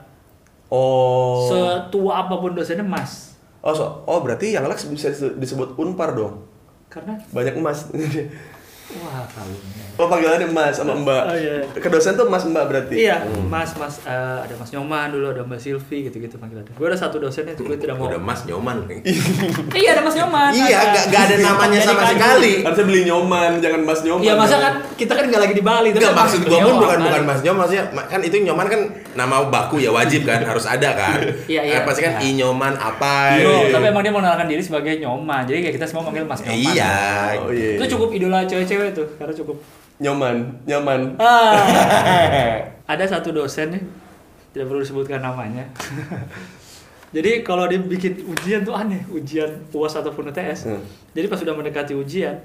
Oh. Setua apa pun dosennya Mas. Oh, so, oh berarti yang Lex bisa disebut Unpar dong. Karena Banyak emas. wah kalungnya. oh panggilannya Mas sama Mbak. Oh, iya. Ke dosen tuh Mas Mbak berarti. Iya, Mas, Mas, eh, ada Mas Nyoman dulu, ada Mbak Silvi gitu-gitu panggilannya. Gue ada satu dosennya itu gue tidak mau. Udah mas nyoman. iya, ada Mas Nyoman. iya, ada. gak, gak ada namanya sama kan- sekali. Harusnya beli nyoman, jangan Mas nyoman. Iya, masa kan kita kan nggak lagi di Bali. tapi Enggak kan maksud gua beliau pun bukan bukan Mas Nyoman maksudnya ma- kan itu nyoman kan nama baku ya wajib kan harus ada kan. Iya, iya. Eh, Pasti kan Iya. i nyoman apa. Gitu. tapi emang dia mengenalkan diri sebagai Nyoman. Jadi kayak kita semua manggil Mas Nyoman. Iya. Oh iya. Itu cukup idola cewek-cewek tuh, karena cukup Nyoman, nyaman. Ah. ada satu dosen nih, tidak perlu disebutkan namanya. Jadi kalau dia bikin ujian tuh aneh, ujian UAS ataupun UTS. Hmm. Jadi pas sudah mendekati ujian,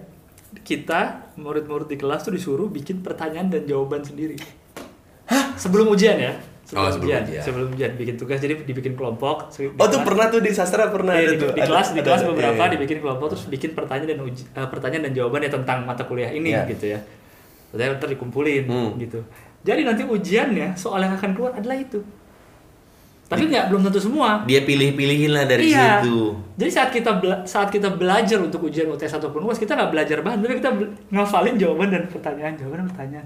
kita murid-murid di kelas tuh disuruh bikin pertanyaan dan jawaban sendiri. Hah? Sebelum ujian ya? Oh, sebelum ujian. ujian. Sebelum ujian bikin tugas jadi dibikin kelompok. Di Oh tuh pernah tuh di sastra pernah ada di, tuh. di Ada- kelas di kelas ada. beberapa Iya, iya. dibikin kelompok terus bikin pertanyaan dan uji, eh, pertanyaan dan jawaban ya tentang mata kuliah ini Iya. gitu ya. Udah ntar dikumpulin Hmm. gitu. Jadi nanti ujiannya soal yang akan keluar adalah itu. Tapi nggak belum tentu semua. Dia pilih-pilihin lah dari iya. situ. Jadi saat kita saat kita belajar untuk ujian UTS ataupun UAS kita nggak belajar bahan, tapi kita ngafalin jawaban dan pertanyaan, jawaban dan pertanyaan.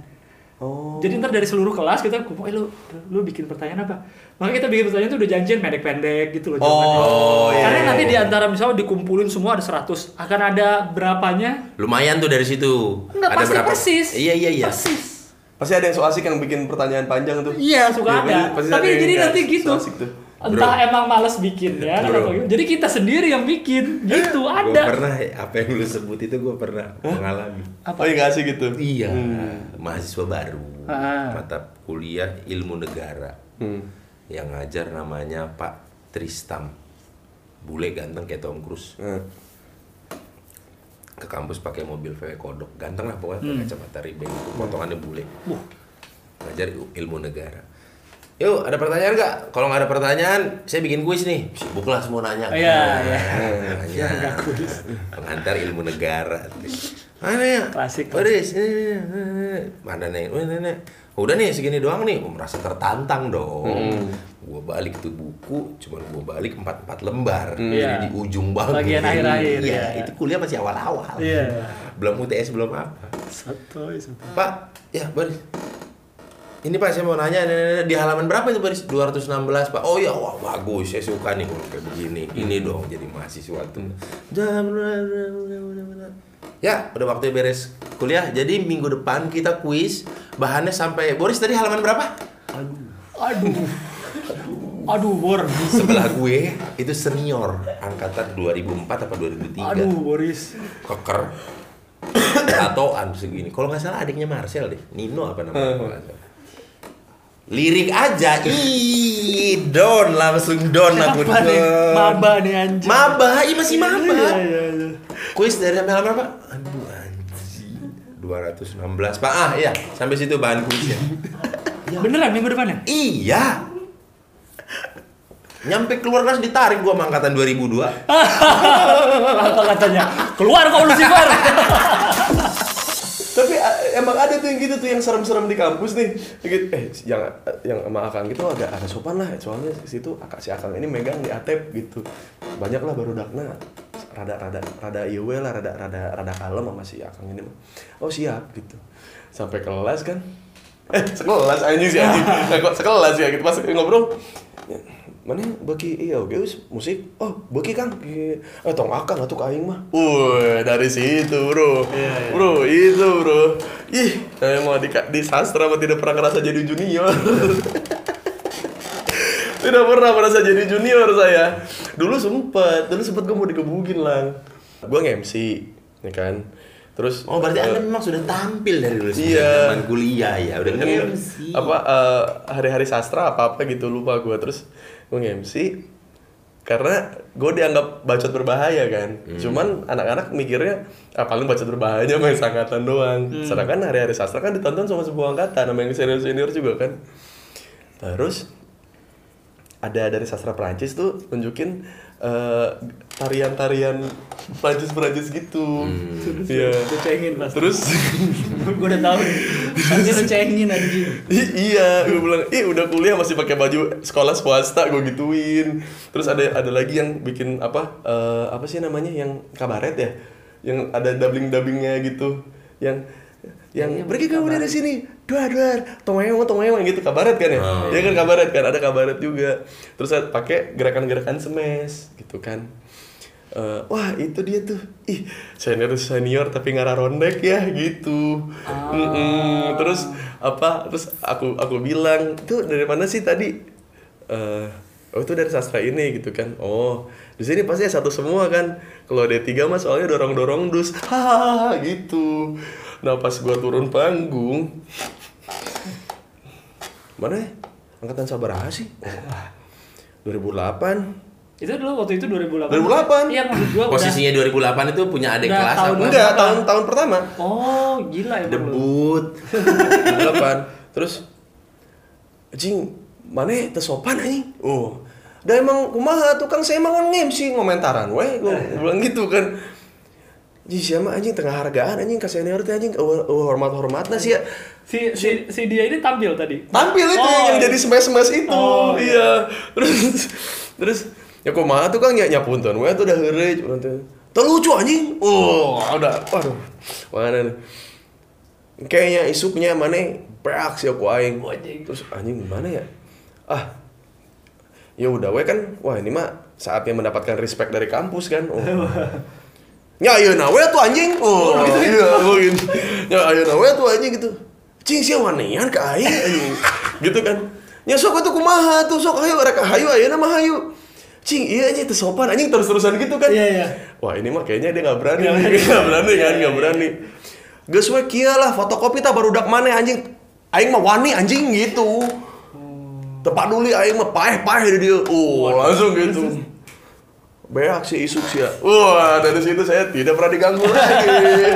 Oh. Jadi ntar dari seluruh kelas kita kumpul, eh lu, lu bikin pertanyaan apa? Makanya kita bikin pertanyaan itu udah janjian pendek-pendek gitu loh jawabannya. Oh, iya, Karena iya, nanti iya. di antara misalnya dikumpulin semua ada 100, akan ada berapanya? Lumayan tuh dari situ. Enggak ada pasti berapa? persis. Iya iya iya. Persis. Pasti ada yang so asik yang bikin pertanyaan panjang tuh. Iya, suka Iya, ada. pasti Tapi jadi nanti so gitu. asik tuh. Entah Bro. emang males bikin ya, Bro. gimana. Jadi kita sendiri yang bikin, gitu ada. pernah apa yang lu sebut itu gue pernah mengalami. Oh iya nggak asik gitu. Iya, Hmm. mahasiswa baru, Ah. mata kuliah ilmu negara, Hmm. yang ngajar namanya Pak Tristam, bule ganteng kayak Tom Cruise, Hmm. ke kampus pakai mobil VW kodok, ganteng lah pokoknya, Hmm. kacamata Ray-Ban, potongannya bule, ngajar ilmu negara. Yuk, ada pertanyaan nggak? Kalau nggak ada pertanyaan, saya bikin kuis nih. Sibuk lah semua nanya. Iya, iya. Nanya. Pengantar ilmu negara. Mana ya? Klasik. Waris. Mana nih? Oh, ini, nih. Udah nih segini doang nih. Gue merasa tertantang dong. Hmm. Gue balik tuh buku, cuman gue balik empat empat lembar. Iya. Jadi di ujung banget. Bagian akhir-akhir, Iya, ya. itu kuliah masih awal-awal. Iya. Belum UTS belum apa. Sotoy, sotoy. Pak, ya Baris. Ini Pak saya mau nanya di halaman berapa itu Baris? 216 Pak. Oh ya, wah bagus. Saya suka nih kalau kayak begini. Ini dong jadi mahasiswa tuh. Ya, udah waktu beres kuliah. Jadi minggu depan kita kuis. Bahannya sampai Boris tadi halaman berapa? Aduh. Aduh, Bor. Sebelah gue itu senior angkatan 2004 apa 2003. Aduh, Boris. keker tatoan segini kalau nggak salah adiknya Marcel deh Nino apa namanya salah. Lirik aja ih don langsung don aku nih? Maba nih anjing. maba iya masih maba Iya, iya, iya. kuis dari sampai berapa aduh anjing 216 pak ah iya sampai situ bahan kuisnya Beneran minggu depan ya? iya nyampe keluar kelas ditarik gua sama angkatan 2002 Apa katanya? Keluar kok Lucifer. Emang ada tuh yang gitu tuh yang serem-serem di kampus nih. Gitu, eh yang yang sama Akang gitu agak agak sopan lah. Soalnya situ akak si Akang ini megang di atep gitu. Banyak lah baru dakna rada rada rada iwe lah rada rada rada kalem sama si Akang ini. Oh siap gitu. Sampai kelas kan. Eh sekelas anjing sih anjing. Kok sekelas ya gitu pas ngobrol. Mana bagi iya oke wis, musik. Oh bagi kang. Iya. eh tong akang atuh ka aing mah. Wih, dari situ bro. Bro itu bro. Ih saya mau di, di sastra mah tidak pernah ngerasa jadi junior. Tidak pernah merasa jadi junior saya. Dulu sempet dulu sempet gue mau dikebukin lang. Gue nge-MC ya kan? Terus oh berarti eh, anda memang sudah tampil dari dulu Iya. zaman kuliah ya udah kan apa eh, hari-hari sastra apa apa gitu lupa gue terus gue nge-MC karena gue dianggap bacot berbahaya kan? Cuman anak-anak mikirnya ah, paling bacot berbahayanya main angkatan doang. Sedangkan hari-hari sastra kan ditonton sama sebuah angkatan sama yang senior-senior juga kan? Terus ada dari sastra Prancis tuh nunjukin eh, tarian-tarian Prancis-Prancis gitu. Iya. Lu cengin. Terus gue udah tahu. Pasti lu cengin anjing. I- iya, gue bilang, ih udah kuliah masih pakai baju sekolah swasta, gue gituin. Terus ada ada lagi yang bikin apa? eh, apa sih namanya? Yang kabaret ya? Yang ada dubbing dubbingnya gitu. Yang yang Iya, pergi kamu dari sini, duar duar, tongeng tongeng gitu kabaret kan ya? Oh. Iya kan kabaret kan, ada kabaret juga. Terus ada pakai gerakan-gerakan semes gitu kan. Eh, wah itu dia tuh, ih senior senior tapi ngarah rondek ya gitu. Mm-mm. Terus apa? Terus aku aku bilang tuh dari mana sih tadi? Eh, oh itu dari sastra ini gitu kan. Oh di sini pasti satu semua kan. Kalau D3 mah soalnya dorong dorong dus, hahaha gitu. Nah pas gua turun panggung, mana ya? Angkatan Sabaraha sih? Oh, 2008 Itu dulu waktu itu 2008. 2008. Iya maksud gua udah. Posisinya 2008 itu punya adik Udah kelas tahun apa? Enggak. Enggak, tahun tahun pertama Oh gila ya. Debut. 2008 Terus Anjing Mana tersopan anjing Oh Dan emang kumaha tukang saya emang kan nge-MC ngomentaran weh Gue bilang gitu kan Ji siapa anjing? Tengah hargaan anjing. Senior teh anjing. Uh, uh, hormat-hormatna sih ya. Si, si, si dia ini tampil tadi. tampil itu Oh, yang iya. jadi smash-smash itu. Oh, iya. Terus terus ya kumaha tuh kang ya nyapunten we tuh udah heureuy urang teh teu lucu anjing. Oh udah waduh. Mana nih? Kayaknya isuknya mana? Berak sih aku aing. Oh, anjing. terus anjing gimana ya? Ah. Ya udah we kan. Wah ini mah saatnya mendapatkan respect dari kampus kan. Oh. Ya ayo we tuh anjing. Oh, iya, mungkin. Ya ayo we tuh anjing gitu. Cing sia wanean ka aing anjing. Gitu kan. Ya sok atuh kumaha tuh sok ayo rek hayu ayeuna mah hayu. Cing iya anjing teu sopan anjing terus-terusan gitu kan. Iya, iya. Wah, ini mah kayaknya dia nggak berani. Nggak berani kan, nggak berani. Geus we kieu lah fotokopi tah barudak maneh anjing. Aing mah wani anjing gitu. Tepat dulu aing mah paeh-paeh di dia. Oh, langsung gitu. Beak sih isuk sih ya. Wah, dari situ saya tidak pernah diganggu lagi.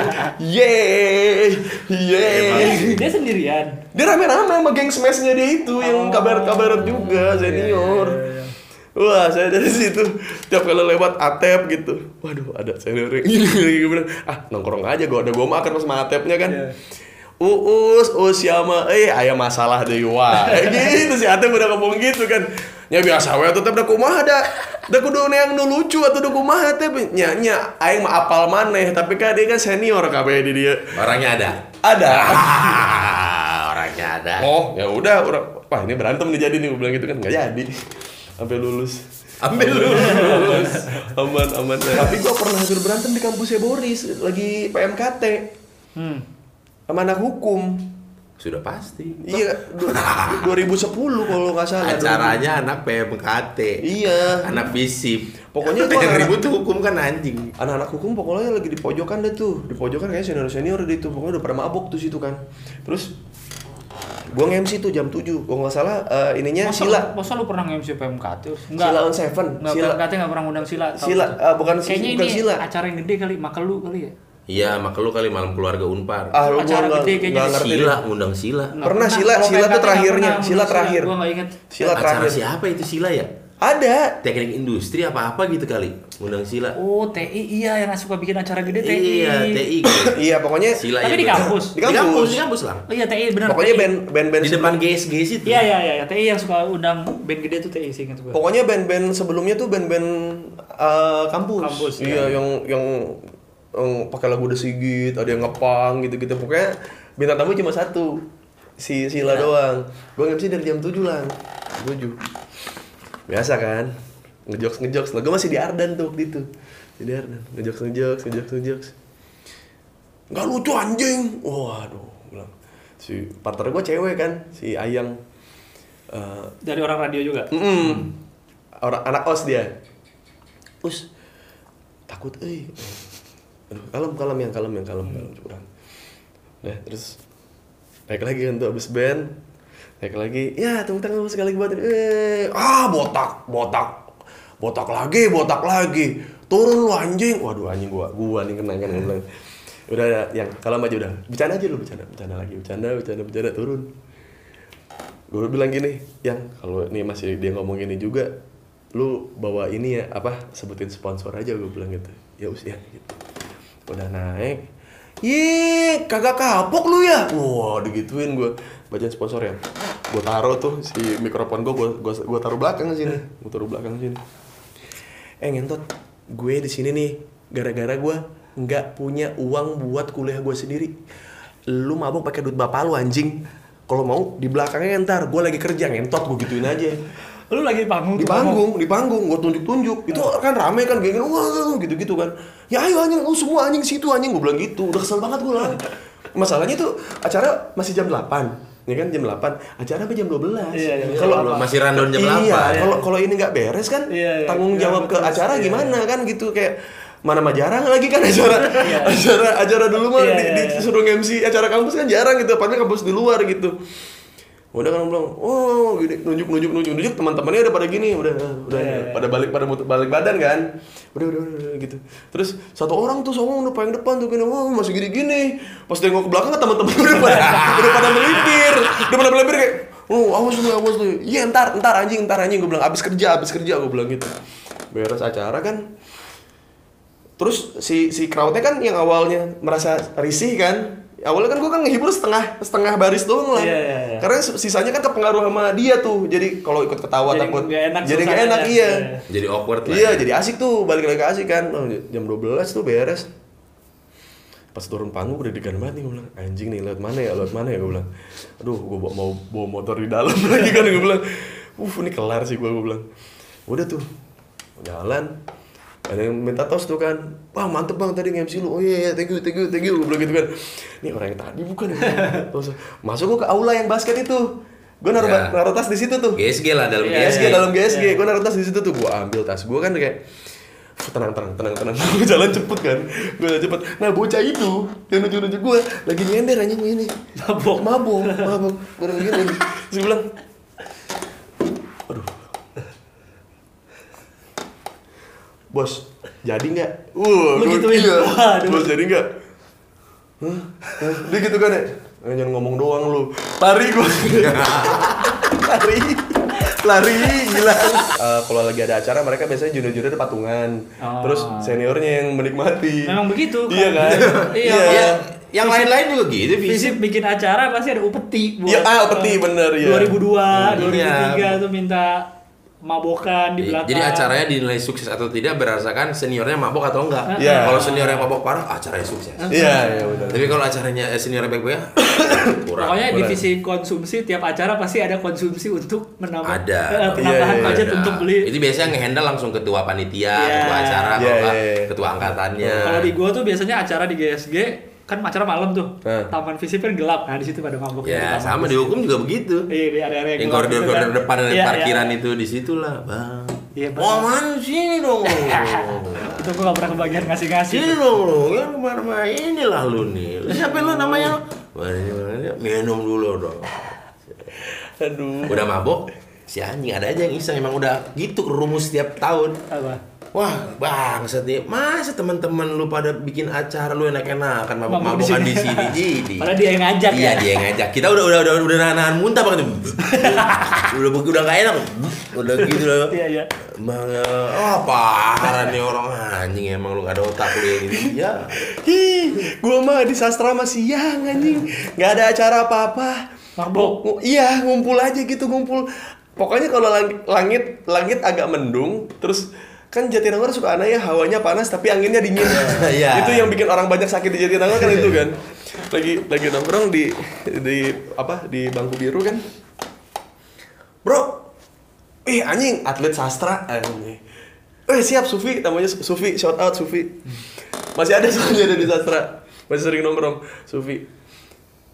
Yeay, yeay. Dia sendirian. Dia rame-rame sama geng smashnya dia itu yang kabar-kabar juga senior. Wah, saya dari situ tiap kali lewat Atep gitu. Waduh, ada senior ah nongkrong aja gua ada gua mah akan sama Atepnya kan. Iya. Uus, us siapa? Eh, aya masalah deui wah. Eh, gitu si Atep udah ngomong gitu kan. Ya biasa we tetep da kumaha da. Da kudu yang nu lucu atau da kumaha teh nya nya aing mah apal maneh, tapi kan dia kan senior kabeh di dia. Orangnya ada. Ada. Orangnya ada. Oh, ya udah, orang wah ini berantem nih jadi nih, gue bilang gitu kan nggak jadi, sampai lulus. Ambil lu. lulus, aman aman. Tapi gue pernah hampir berantem di kampusnya Boris, lagi PMKT Hmm. Sama anak hukum. Sudah pasti. Iya, du- 2010 kalau nggak salah. Acaranya anak PMKT. Iya. Anak bisip. Pokoknya Yang gua anak- ribut tuh hukum kan anjing. Anak-anak hukum pokoknya lagi di pojokan deh tuh, di pojokan kayak senior senior deh tuh, pokoknya udah pada mabok tuh situ kan. Terus gua nge-MC tuh jam 7 kalau nggak salah eh, ininya Masa, Sila Masa lu pernah nge-MC PMKT? Sila on Seven Enggak, Sila PMKT nggak pernah ngundang Sila. Sila, ah, bukan Kayaknya bukan ini Sila. acara yang gede kali, Makelu kali ya? Iya, maka lu kali malam keluarga Unpar. ah lu gua Acara nggak gede kayaknya ngerti Sila, ngundang Sila. Nggak Pernah Sila, Sila tuh terakhirnya, pernah Sila terakhir. Gua inget. Sila Acara terakhir siapa itu Sila ya? ada Teknik industri apa-apa gitu kali. Ngundang Sila. Oh, TI iya yang suka bikin acara gede TI. Iya, TI gitu. iya pokoknya Sila Tapi ya, di kampus? Di Di kampus, kampus. di kampus lah. Oh iya TI benar. pokoknya TI. band band band Di depan GS-GS itu. Iya iya iya, TI yang suka undang band gede tuh TI sih ingat gua. pokoknya band-band sebelumnya tuh band-band eh, kampus. Kampus, iya yang yang yang pakai lagu The Sigit ada yang ngepang gitu-gitu. Pokoknya bintang tamu cuma satu. Si Sila doang. Gue nge-MC dari jam 7 lah. 7 biasa kan? Ngejokes ngejokes. Lah gue masih di Ardan tuh waktu itu. Di Ardan. Ngejokes ngejokes ngejokes ngejokes. Nggak lucu anjing. Waduh bilang si partner gue cewek kan? Si Ayang. Eh, Dari orang radio juga. Mm-mm. Orang anak os dia. Us. Takut euy. Kalem kalem yang kalem yang kalem kalem curang. Nah, terus naik lagi kan tuh abis band. Naik lagi. Ya, tunggu tunggu sekali buat eh ah botak, botak. Botak lagi, botak lagi. Turun lu anjing. Waduh anjing gua. Gua nih kena kan gua bilang. Udah, yang kalem aja udah. Bercanda aja lu bercanda, bercanda lagi, bercanda, bercanda, bercanda turun gue bilang gini yang kalau nih masih dia ngomong gini juga lu bawa ini ya apa sebutin sponsor aja gue bilang gitu ya us ya gitu udah naik Ih, kagak kapok lu ya? Wah, digituin gue bacain sponsor ya. Gue taruh tuh si mikrofon gue, gue gue taruh belakang sini. Gue taruh belakang sini. Eh ngentot, gue di sini nih gara-gara gue nggak punya uang buat kuliah gue sendiri. Lu mabuk pakai duit bapak lu anjing. Kalau mau di belakangnya ntar gue lagi kerja ngentot gue gituin aja. Lu lagi panggung Di panggung, di panggung, gue tunjuk-tunjuk. Itu kan rame kan, gini, wah gitu-gitu kan. Ya ayo anjing, lu semua anjing situ anjing, gue bilang gitu. Udah kesel banget gue lah. Masalahnya tuh acara masih jam 8 ya kan jam 8 acara sampai jam 12 Iya, iya, kalau Masih rundown jam iya 8. kalau kalau ini nggak beres kan Iya, iya. tanggung Nggak jawab ke acara iya. gimana kan gitu kayak mana mah jarang lagi kan acara acara acara dulu mah Iya, di, iya, iya. disuruh MC acara kampus kan jarang gitu padahal kampus di luar gitu udah kan bilang oh gini nunjuk nunjuk nunjuk nunjuk teman-temannya udah pada gini udah udah Iya, iya. pada balik pada muter- balik badan kan? Udah udah udah, udah, gitu. Terus satu orang tuh songong udah paling depan tuh gini wah masih gini gini pas nengok ke belakang teman-teman udah pada udah pada melipir udah pada melipir kayak oh awas lu awas lu. Iya ntar ntar anjing ntar anjing. Gue bilang abis kerja abis kerja gue bilang gitu. Beres acara kan. Terus si si crowdnya kan yang awalnya merasa risih kan. Awalnya kan gue kan ngehibur setengah setengah baris doang lah. Iya, iya, iya. Karena sisanya kan kepengaruh sama dia tuh. Jadi kalau ikut ketawa Jadi takut nggak enak jadi nggak suasananya. enak iya. Iya. Jadi awkward lah. Iya, jadi asik tuh, balik lagi asik kan. Oh, jam 12 tuh beres. Pas turun panggung udah degan banget nih gue bilang, anjing nih lewat mana ya, lewat mana ya gue bilang. Aduh, gue bawa, mau bawa motor di dalam lagi kan gue bilang. Uh, ini kelar sih gue gue bilang. Udah tuh, jalan. Ada yang minta tos tuh kan, wah mantep bang tadi nge-MC lu, oh iya iya thank you thank you thank you, gue bilang gitu kan. Ini orang yang tadi bukan ya? Terus masuk gue ke aula yang basket itu, gue naruh, Ya. naruh tas di situ tuh. GSG lah dalam Iya, GSG GSG. dalam GSG gue naruh tas di situ tuh. Gue ambil tas gue kan kayak "Fuh, tenang tenang tenang tenang. Gue jalan cepet kan. Gue jalan cepet. Nah bocah itu yang nunjuk nunjuk gue lagi nyender anjing ini. Mabok. Mabok mabok. Gue gini. Terus gue bilang bos jadi nggak? Uh Lu iya. Waduh. bos jadi nggak? Dia gitu kan ya Eh, jangan ngomong doang lu. Lari gue lari. Lari. Gila. Eh, kalau lagi ada acara mereka biasanya junior-junior patungan. Oh. terus seniornya yang menikmati. Memang begitu, iya kan? kan Iya, Iya, yang lain-lain juga gitu, Visip bikin acara pasti ada upeti buat Iya, ah, upeti, bener, iya. 2002, Iya. 2003 tuh minta mabokan di belakang. Jadi acaranya dinilai sukses atau tidak berdasarkan seniornya mabok atau enggak. Iya. Kalau seniornya mabok parah, acaranya sukses. iya iya benar Tapi kalau acaranya eh, seniornya baik-baik ya, kurang. Pokoknya Kurang. divisi konsumsi tiap acara pasti ada konsumsi untuk menambah Ada. eh, penambahan Iya, iya, budget Ada. untuk beli. Itu biasanya ngehandle langsung ketua panitia, Iya. ketua acara, Iya, kalau enggak iya, iya. ketua angkatannya. Kalau di gua tuh biasanya acara di GSG kan acara malam tuh. Eh. Taman visip kan gelap. Nah, di situ pada mabuk Ya, sama di hukum juga begitu. Iya, di area-area Yang koridor-koridor kan. depan ada Iya, parkiran iya. itu di situlah, Bang. Iya, Bang. Oh, mana sini dong. Itu gua gak pernah kebagian ngasih-ngasih. Sini dong lu, ya mana inilah lu nih. Siapa lu namanya? Minum dulu dong. aduh Udah mabok, si anjing ada aja yang iseng emang udah gitu rumus setiap tahun. Apa? Wah, bang, nih. Masa teman-teman lu pada bikin acara lu enak-enakan Mabok mabok-mabokan di di sini. sini. Jadi. Padahal dia yang ngajak Iya ya. dia yang ngajak. Kita udah udah udah udah nahan muntah banget. udah udah gak enak. Udah gitu loh. Iya, iya. Bang, oh parah nih orang anjing emang lu gak ada otak lu yang ini. Ya. Hi, gua mah di sastra masih siang anjing nggak ada acara apa-apa Mabok. Iya ngumpul aja gitu ngumpul pokoknya kalau lang- langit langit agak mendung terus kan Jatinangor suka aneh ya hawanya panas tapi anginnya dingin. Iya. itu yang bikin orang banyak sakit di Jatinangor kan itu kan. Lagi lagi nongkrong di di apa di bangku biru kan. Bro ih anjing atlet sastra anjing. Eh siap Sufi namanya Su- Sufi shout out Sufi. Masih ada soalnya ada di sastra. Masih sering nongkrong Sufi.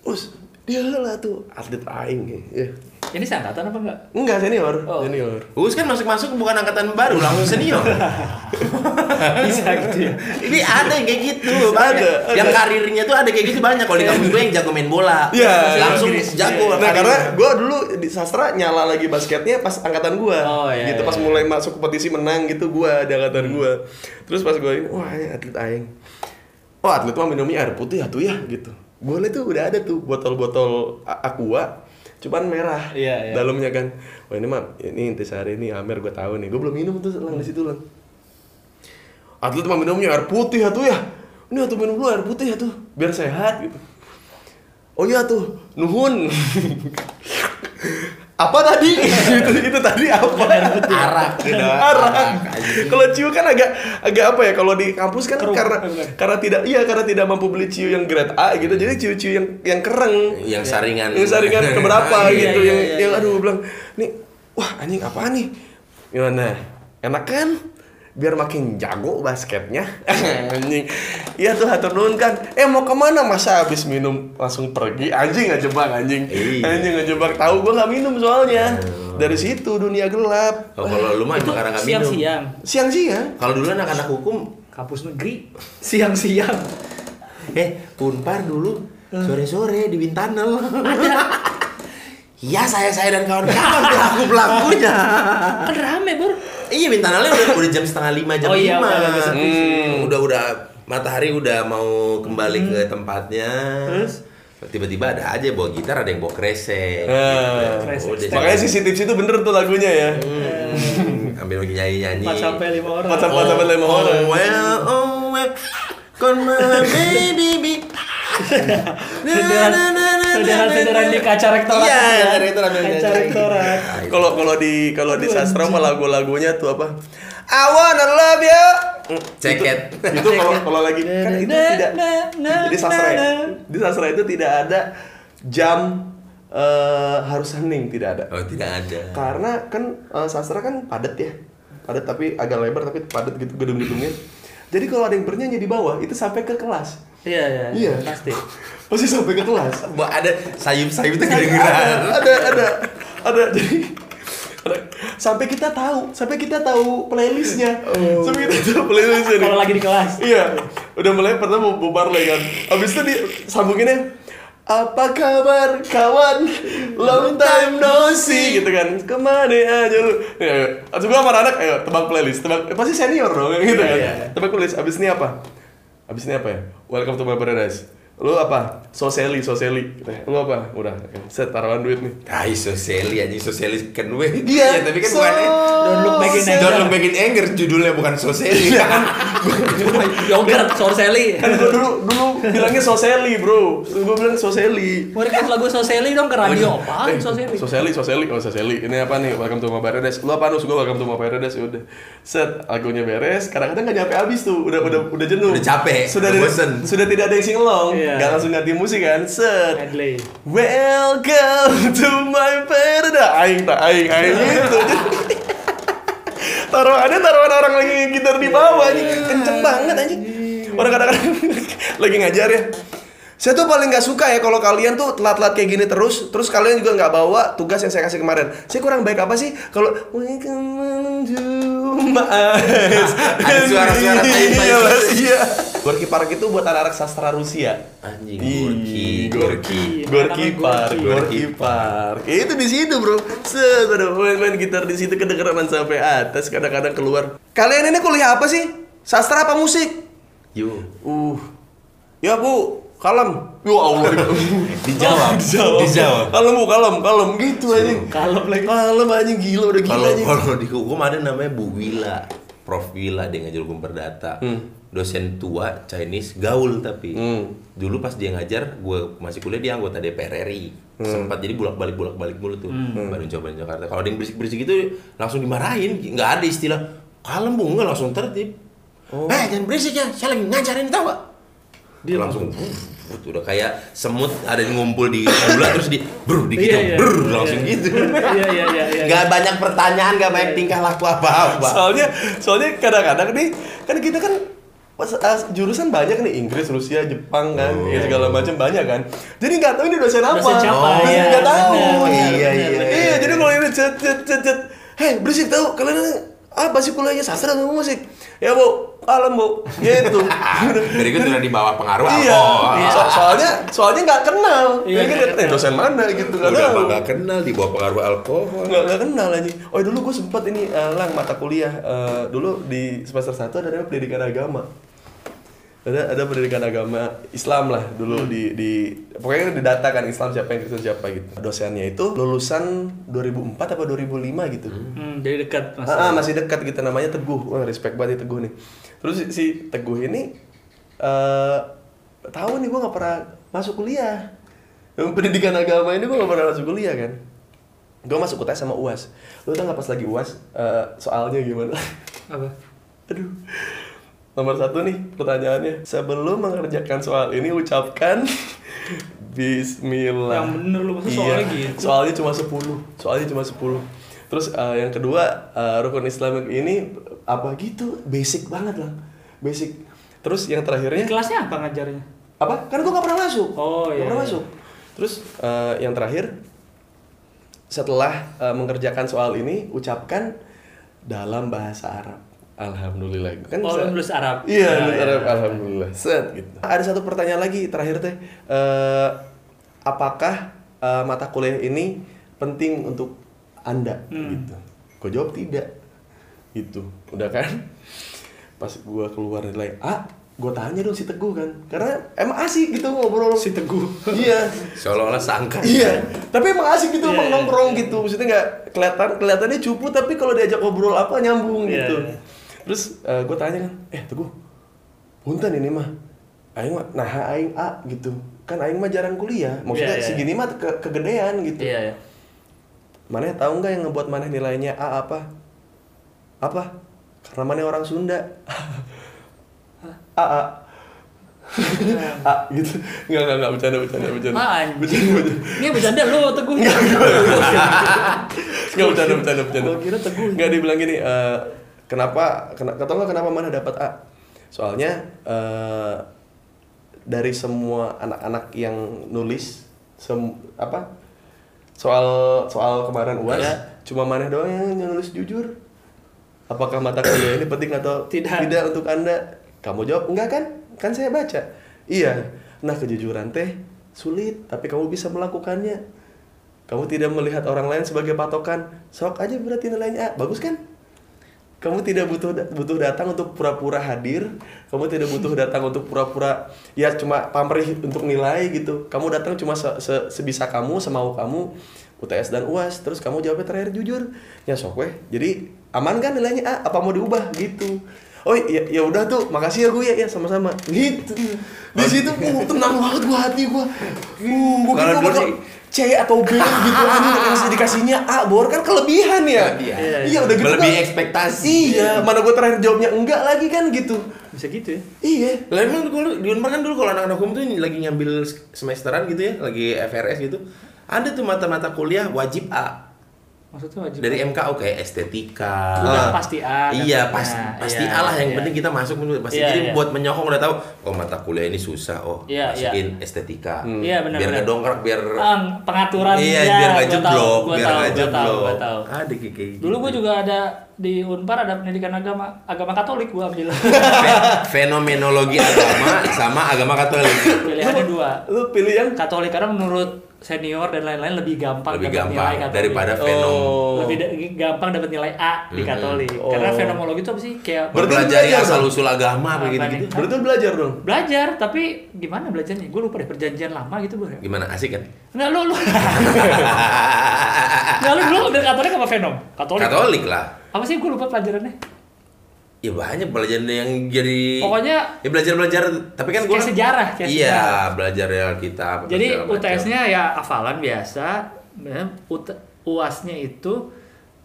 Us dia lah tuh atlet aing ya Ini seangkatan apa enggak? enggak senior Oh. senior Us kan masuk-masuk bukan angkatan baru, langsung senior. Bisa gitu ya. Ini ada yang kayak gitu, banyak. Ada, ada. Yang karirnya tuh ada kayak gitu banyak. Kalau di kampus gue yang jago main bola, Iya. langsung Inggris. jago. Nah karirnya. karena gue dulu di sastra nyala lagi basketnya pas angkatan gue, Oh, iya, gitu iya, pas iya. mulai masuk kompetisi menang gitu gue di angkatan gue. Terus pas gue ini, wah ini atlet aing. Oh atlet mah minumnya air putih ya tuh ya gitu. Gue liat tuh udah ada tuh botol-botol aqua cuman merah Iya, iya. dalamnya kan. Wah ini mah ini intisari ini Amer gue tahu nih. Gue belum minum tuh lang di situ lang. Atlet mah minumnya air putih ya tuh ya. Ini atuh minum dulu air putih ya tuh biar sehat gitu. Oh iya tuh nuhun apa tadi? Itu, itu tadi apa? Arak gitu. arak kalau ciu kan agak agak apa ya? Kalau di kampus kan Keruh, karena karena tidak iya karena tidak mampu beli ciu yang grade A gitu. Jadi ciu-ciu yang yang kereng. Yang saringan. Yang saringan keberapa Iya, gitu. iya, yang iya, yang iya. aduh bilang nih wah anjing apa nih? Gimana? Enak kan biar makin jago basketnya anjing iya tuh hatur nuhun kan eh mau ke mana masa habis minum langsung pergi anjing ngejebak anjing Iya. anjing ngejebak tahu gua nggak minum soalnya dari situ dunia gelap Oh, kalau lu mah karena nggak minum. siang-siang. siang-siang Kalau dulu anak-anak hukum, Kampus negeri. Siang-siang. eh Unpar dulu sore-sore di Bintanel. Ada. Iya saya saya dan kawan-kawan pelaku pelakunya. Kan rame, Bor. iya Bintanelnya udah, udah jam setengah lima jam Oh iya, lima. udah. Hmm. Udah udah matahari udah mau kembali ke tempatnya. Terus? Tiba-tiba ada aja bawa gitar, ada yang bawa kresek. Ah. Kresek. Udah, makanya sisi tips itu bener tuh lagunya ya Hmm, ambil lagi nyanyi-nyanyi. 4 sampai 5 orang. Empat sampai- lima oh, orang. well, oh, well, con my baby. Federan di kaca rektorat. Iya, ya. kaca rektorat, Kaca rektorat. Kalau kalau di kalau di sastra mah lagu-lagunya tuh apa? I wanna love you. Mm, Ceket. Itu, itu kalau kalau lagi kan itu tidak. Jadi sastra ya. Di sastra itu tidak ada jam eh, harus hening tidak ada. Oh, tidak ada. Karena kan eh, sastra kan padat ya. Padat tapi agak lebar tapi padat gitu gedung-gedungnya. Jadi kalau ada yang bernyanyi di bawah itu sampai ke kelas. Iya, iya. Iya. Pasti. Pasti sampai ke kelas. Wah, ada sayup-sayup itu ada, kedengeran. ada, ada, ada. Jadi ada- sampai kita tahu, sampai kita tahu playlistnya, sampai kita tahu playlistnya. Kalau lagi di kelas. Iya, udah mulai pertama mau bubar lagi kan. Abis itu disambunginnya apa kabar kawan long time no see gitu kan ke mana aja lu ya, ayo. gua sama anak ayo tebak playlist tebak eh, pasti senior dong gitu kan Iya, iya. tebak playlist abis ini apa abis ini apa ya? Welcome to my paradise lu apa soseli soseli lu apa udah set taruhan duit nih Tai sosiali anjing sosialis kan we. Iya, Ya, tapi kan so- bukan Don't look back in anger. Don't look back in anger judulnya bukan sosiali. Yogurt, Sorseli. kan gua dulu dulu bilangnya soseli bro gua bilang soseli Mau request lagu Soseli dong ke radio apa? Eh, Soseli. Soseli, Soseli, oh Soseli. Ini apa nih? Welcome to my paradise. Lu apa nus? Gua welcome to my paradise. Ya Udah. Set, lagunya beres. Kadang-kadang nggak nyampe habis tuh. Udah udah udah jenuh. Udah capek, Sudah bosen. Sudah tidak ada yang singelong. Iya. Nggak langsung ganti musik kan. Set. Medley. Welcome to my paradise. Aing tak aing aing gitu. taruhannya taruhan orang lagi gitar di bawah anjing. Kenceng banget anjing. Orang kadang-kadang lagi ngajar ya. Saya tuh paling nggak suka ya kalau kalian tuh telat-telat kayak gini terus, terus kalian juga nggak bawa tugas yang saya kasih kemarin. Saya kurang baik apa sih kalau. Ada suara-suara. Iya, Iya. Gorky Park itu buat anak-anak sastra Rusia. Anjing Ih, Gorky. Gorky, Gorky. Gorky Namanya Park, Gorky. Gorky Park. Ya, itu di situ bro. Set, ada main-main gitar di situ kedengeran sampai atas, kadang-kadang keluar. Kalian ini kuliah apa sih? Sastra apa musik? Yo. Uh, ya bu, kalem. Ya Allah. Dijawab. Dijawab. Kalem bu, kalem, kalem gitu anjing. Kalem lagi. Kalem anjing gila udah gila Kalau kalau di hukum ada namanya Bu Wila, Prof Wila dia ngajar hukum perdata. Dosen tua Chinese gaul tapi. Hmm. Dulu pas dia ngajar, gue masih kuliah dia anggota DPR RI. Sempat jadi bolak-balik bolak-balik mulu tuh. Bandung Jawa Bandung Jakarta. Kalau ada yang berisik-berisik itu langsung dimarahin, nggak ada istilah kalem bu, nggak langsung tertib. Eh jangan berisik ya, saya lagi ngajarin tau gak? Dia langsung "Wuh, udah kayak semut ada yang ngumpul di gula terus di bro di Iya, iya. brr, langsung Iya. gitu. Iya, iya, iya, iya. Gak banyak pertanyaan, gak banyak tingkah laku apa-apa. Soalnya, soalnya kadang-kadang nih, kan kita kan pas, ah, jurusan banyak nih Inggris, Rusia, Jepang kan, Oh, ya segala macam banyak kan. Jadi nggak tahu ini dosen apa. Dosen siapa, Dosen iya, nggak tahu. iya, benar, iya, benar. Iya, jadi kalau ini cet cet cet cet, hei berisik tahu kalian apa sih kuliahnya sastra atau musik? Ya bu, kalem bu, gitu. Dari gue udah di bawah pengaruh iya, alkohol. So- soalnya soalnya nggak kenal. Iya, kan, eh dosen mana gitu nggak Udah tahu. mah gak kenal di bawah pengaruh alkohol. nggak nggak kenal aja. Oh dulu gue sempet ini eh, lang mata kuliah eh, dulu di semester 1 ada namanya pendidikan agama. Ada ada pendidikan agama Islam lah dulu di di pokoknya di data kan Islam siapa yang Kristen siapa gitu. Dosennya itu lulusan 2004 apa 2005 gitu. Hmm, jadi dekat mas. Ah, ah, masih dekat gitu namanya Teguh. Wah, respect banget nih Teguh nih. Terus si, si Teguh ini eh tahu nih gue nggak pernah masuk kuliah. Yang pendidikan agama ini gue nggak pernah masuk kuliah kan. Gue masuk UTS sama UAS lu tau nggak pas lagi UAS eh, soalnya gimana? Apa? Aduh. Nomor satu nih pertanyaannya. Sebelum mengerjakan soal ini ucapkan Bismillah. Yang bener lu, masa soalnya gitu? Soalnya cuma 10. Soalnya cuma 10. Terus eh, yang kedua eh, rukun Islam ini apa gitu? Basic banget lah. Basic. Terus yang Di terakhirnya kelasnya apa ngajarnya? apa? Kan gua gak pernah masuk. Oh, iya, pernah iya. masuk. Terus eh, yang terakhir setelah eh, mengerjakan soal ini ucapkan dalam bahasa Arab. Alhamdulillah. Kan Oh, bisa- lu nulis Arab. Iya, Ah, nulis iya. Arab. Alhamdulillah. Set gitu. Ada satu pertanyaan lagi terakhir teh. Eh, apakah eh, mata kuliah ini penting untuk anda? Hmm. Gitu. Gue jawab tidak. Gitu. Udah kan? Pas gua keluar nilai A, gue tanya dong si Teguh kan. Karena emang asik gitu ngobrol. Si Teguh. Iya. Seolah-olah sangka. Iya, tapi emang asik gitu, Iya, emang iya. nongkrong gitu. Maksudnya nggak kelihatan kelihatannya cupu, tapi kalau diajak ngobrol apa nyambung Iya, gitu. iya. Terus gue tanya kan, eh teguh, punten ini mah, aing mah, nah aing A gitu. Kan aing mah jarang kuliah, maksudnya Iya, iya. segini mah ke kegedean gitu. Iya, iya. Maneh tahu nggak yang ngebuat maneh nilainya A apa? Apa? Karena maneh orang Sunda. A A. A gitu. Enggak enggak enggak bercanda bercanda bercanda. Apaan? Bercanda bercanda. Ini bercanda lu Teguh. Nggak bercanda bercanda bercanda. Gua kira Teguh. Nggak dibilang gini. eh, kenapa? Kena, atau nggak kenapa mana dapat A? Soalnya eh, dari semua anak-anak yang nulis sem apa soal soal kemarin uas Ya. cuma mana doang yang, yang nulis jujur. Apakah mata kuliah ini penting atau Tidak. untuk anda? Kamu jawab enggak kan? Kan saya baca. Iya. Nah kejujuran teh sulit, tapi kamu bisa melakukannya. Kamu tidak melihat orang lain sebagai patokan. Sok aja berarti nilainya A. Bagus kan? Kamu tidak butuh butuh datang untuk pura-pura hadir. Kamu tidak butuh datang untuk pura-pura ya cuma pamrih untuk nilai gitu. Kamu datang cuma se- se- sebisa kamu, semau kamu. UTS dan UAS, terus kamu jawabnya terakhir jujur. Ya sok weh. Jadi aman kan nilainya A? Apa mau diubah gitu? Oh ya ya udah tuh, makasih ya gue ya, ya sama-sama. Gitu. Di situ uh, tenang banget gua hati gua. Uh, Kalau dulu bakal sih- C atau B gitu anjing dikasih dikasihnya A bor kan kelebihan ya. Kelebihan. Iya, Iya udah gitu. Melebihi kan- ekspektasi. Iya, mana gue terakhir jawabnya enggak lagi kan gitu. Bisa gitu ya. Iya. Lah emang dulu di Unpar kan dulu kalau anak-anak hukum tuh lagi ngambil semesteran gitu ya, lagi FRS gitu. Ada tuh mata-mata kuliah wajib A. Maksudnya wajib. Dari MKU kayak estetika. Udah pasti A Iya, pas, pasti Iya, A lah yang iya. penting kita masuk pasti Iya, jadi iya. buat menyokong udah tahu oh mata kuliah ini susah oh Iya, masukin estetika. Iya, benar, Biar ngedongkrak biar Ah, pengaturan Iya, ya, biar nggak gua jeblok, gua biar nggak gua jeblok. gua. Ada kayak Dulu gitu. gue juga ada di Unpar ada pendidikan agama, agama Katolik gue ambil. Fe- fenomenologi agama sama agama Katolik. Pilihannya dua. Lu pilih yang Katolik karena menurut senior dan lain-lain lebih gampang Lebih dapat gampang nilai Katolik. daripada fenom. Oh. lebih da- gampang dapat nilai A di Hmm. Katolik. Oh. Karena fenomenologi itu apa sih kayak Berarti lu Mempelajari belajar asal dong? usul agama apa Apa gitu gitu. berarti lu belajar dong. belajar tapi gimana belajarnya? Gue lupa deh perjanjian lama gitu gue. Gimana asik kan? Enggak lu lu. Enggak lu dulu dari Katolik apa fenom? Katolik. Katolik lah. Apa sih gue lupa pelajarannya? Ya banyak pelajaran yang jadi Pokoknya ya belajar-belajar tapi kan gua Kayak sejarah, kayak iya, sejarah. belajar ya kita Jadi UTS-nya ya hafalan biasa, ya, UAS-nya itu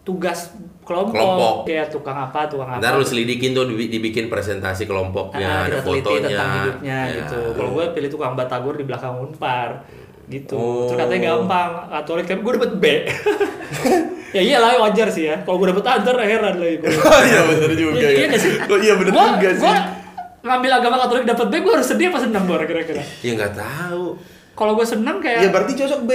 tugas kelompok, Kelompok. kayak tukang apa, tukang apa. Ntar lu selidikin tuh dibi- dibikin presentasi kelompoknya, Ah, ada kita fotonya. tentang hidupnya Ya. gitu. Kalau gue pilih tukang batagor di belakang Unpar gitu. Oh. Terus katanya gampang, Katolik tapi gue dapet B. ya iyalah wajar sih ya. Kalau gue dapet A ntar heran lagi gue. Iya benar juga Iya, ya. iya nggak sih? Oh, iya benar Gua- juga sih. gua ngambil agama Katolik dapet B, gue harus sedih apa senang Bor kira-kira? Ya nggak tahu. Kalau gue senang Ya kayak berarti cocok B.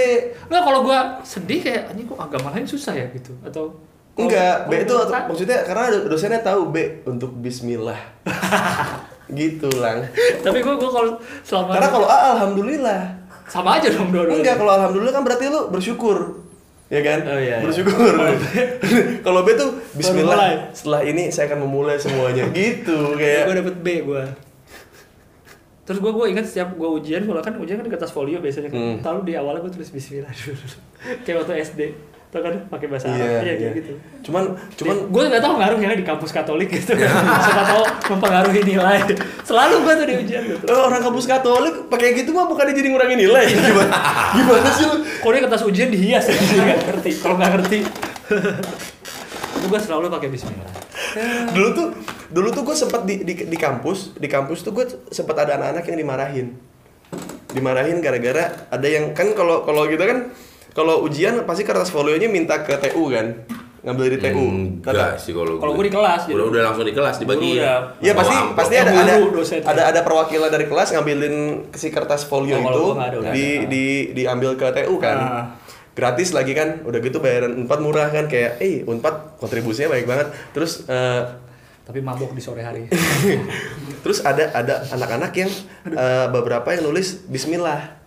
Enggak, kalau gue sedih kayak anjing kok agama lain susah ya gitu atau Enggak, B itu maksudnya karena do- dosennya tahu B untuk bismillah. gitu lang. tapi gue gue kalau selama Karena kalau A alhamdulillah. Sama aja dong dua-duanya. Enggak, kalau alhamdulillah kan berarti lu bersyukur. Ya kan? Oh, iya, iya. bersyukur. kalau B tuh bismillah. Setelah ini saya akan memulai semuanya. gitu gue kayak. dapet B gue Terus gue gue ingat setiap gue ujian, kalau kan ujian kan di kertas folio biasanya kan. Hmm. Lalu di awalnya gue tulis Bismillah dulu. Kayak waktu SD. Tau kan pakai bahasa Arab. Iya, Iya, kayak iya. gitu. Cuman cuman gue nggak tahu ngaruh ya di kampus Katolik gitu. Siapa tahu mempengaruhi nilai. Selalu gue tuh di ujian gitu. Eh, orang kampus Katolik pakai gitu mah bukannya jadi ngurangin nilai. Gimana? Gimana sih lu? Kok dia kertas ujian dihias ya? Nggak ngerti. Kalau nggak ngerti, gue selalu pakai Bismillah. Dulu tuh dulu tuh gue sempat di, di di kampus, di kampus tuh gue sempat ada anak-anak yang dimarahin. Dimarahin gara-gara ada yang kan kalau kalau gitu kan kalau ujian pasti kertas folionya minta ke TU kan. Ngambil dari TU. Enggak sih kalau Kalau gue di kelas, Udah jadi- udah langsung di kelas dibagi. Udah- Iya pasti amplop. pasti ada ada ada ada perwakilan dari kelas ngambilin si kertas folio Oh, kalau itu ada, di ada. di diambil ke TU kan. Ah. Gratis lagi kan. Udah gitu bayaran Unpad murah kan kayak eh Unpad kontribusinya baik banget. Terus eh, Tapi mabok di sore hari. terus ada ada anak-anak yang eh, beberapa yang nulis bismillah.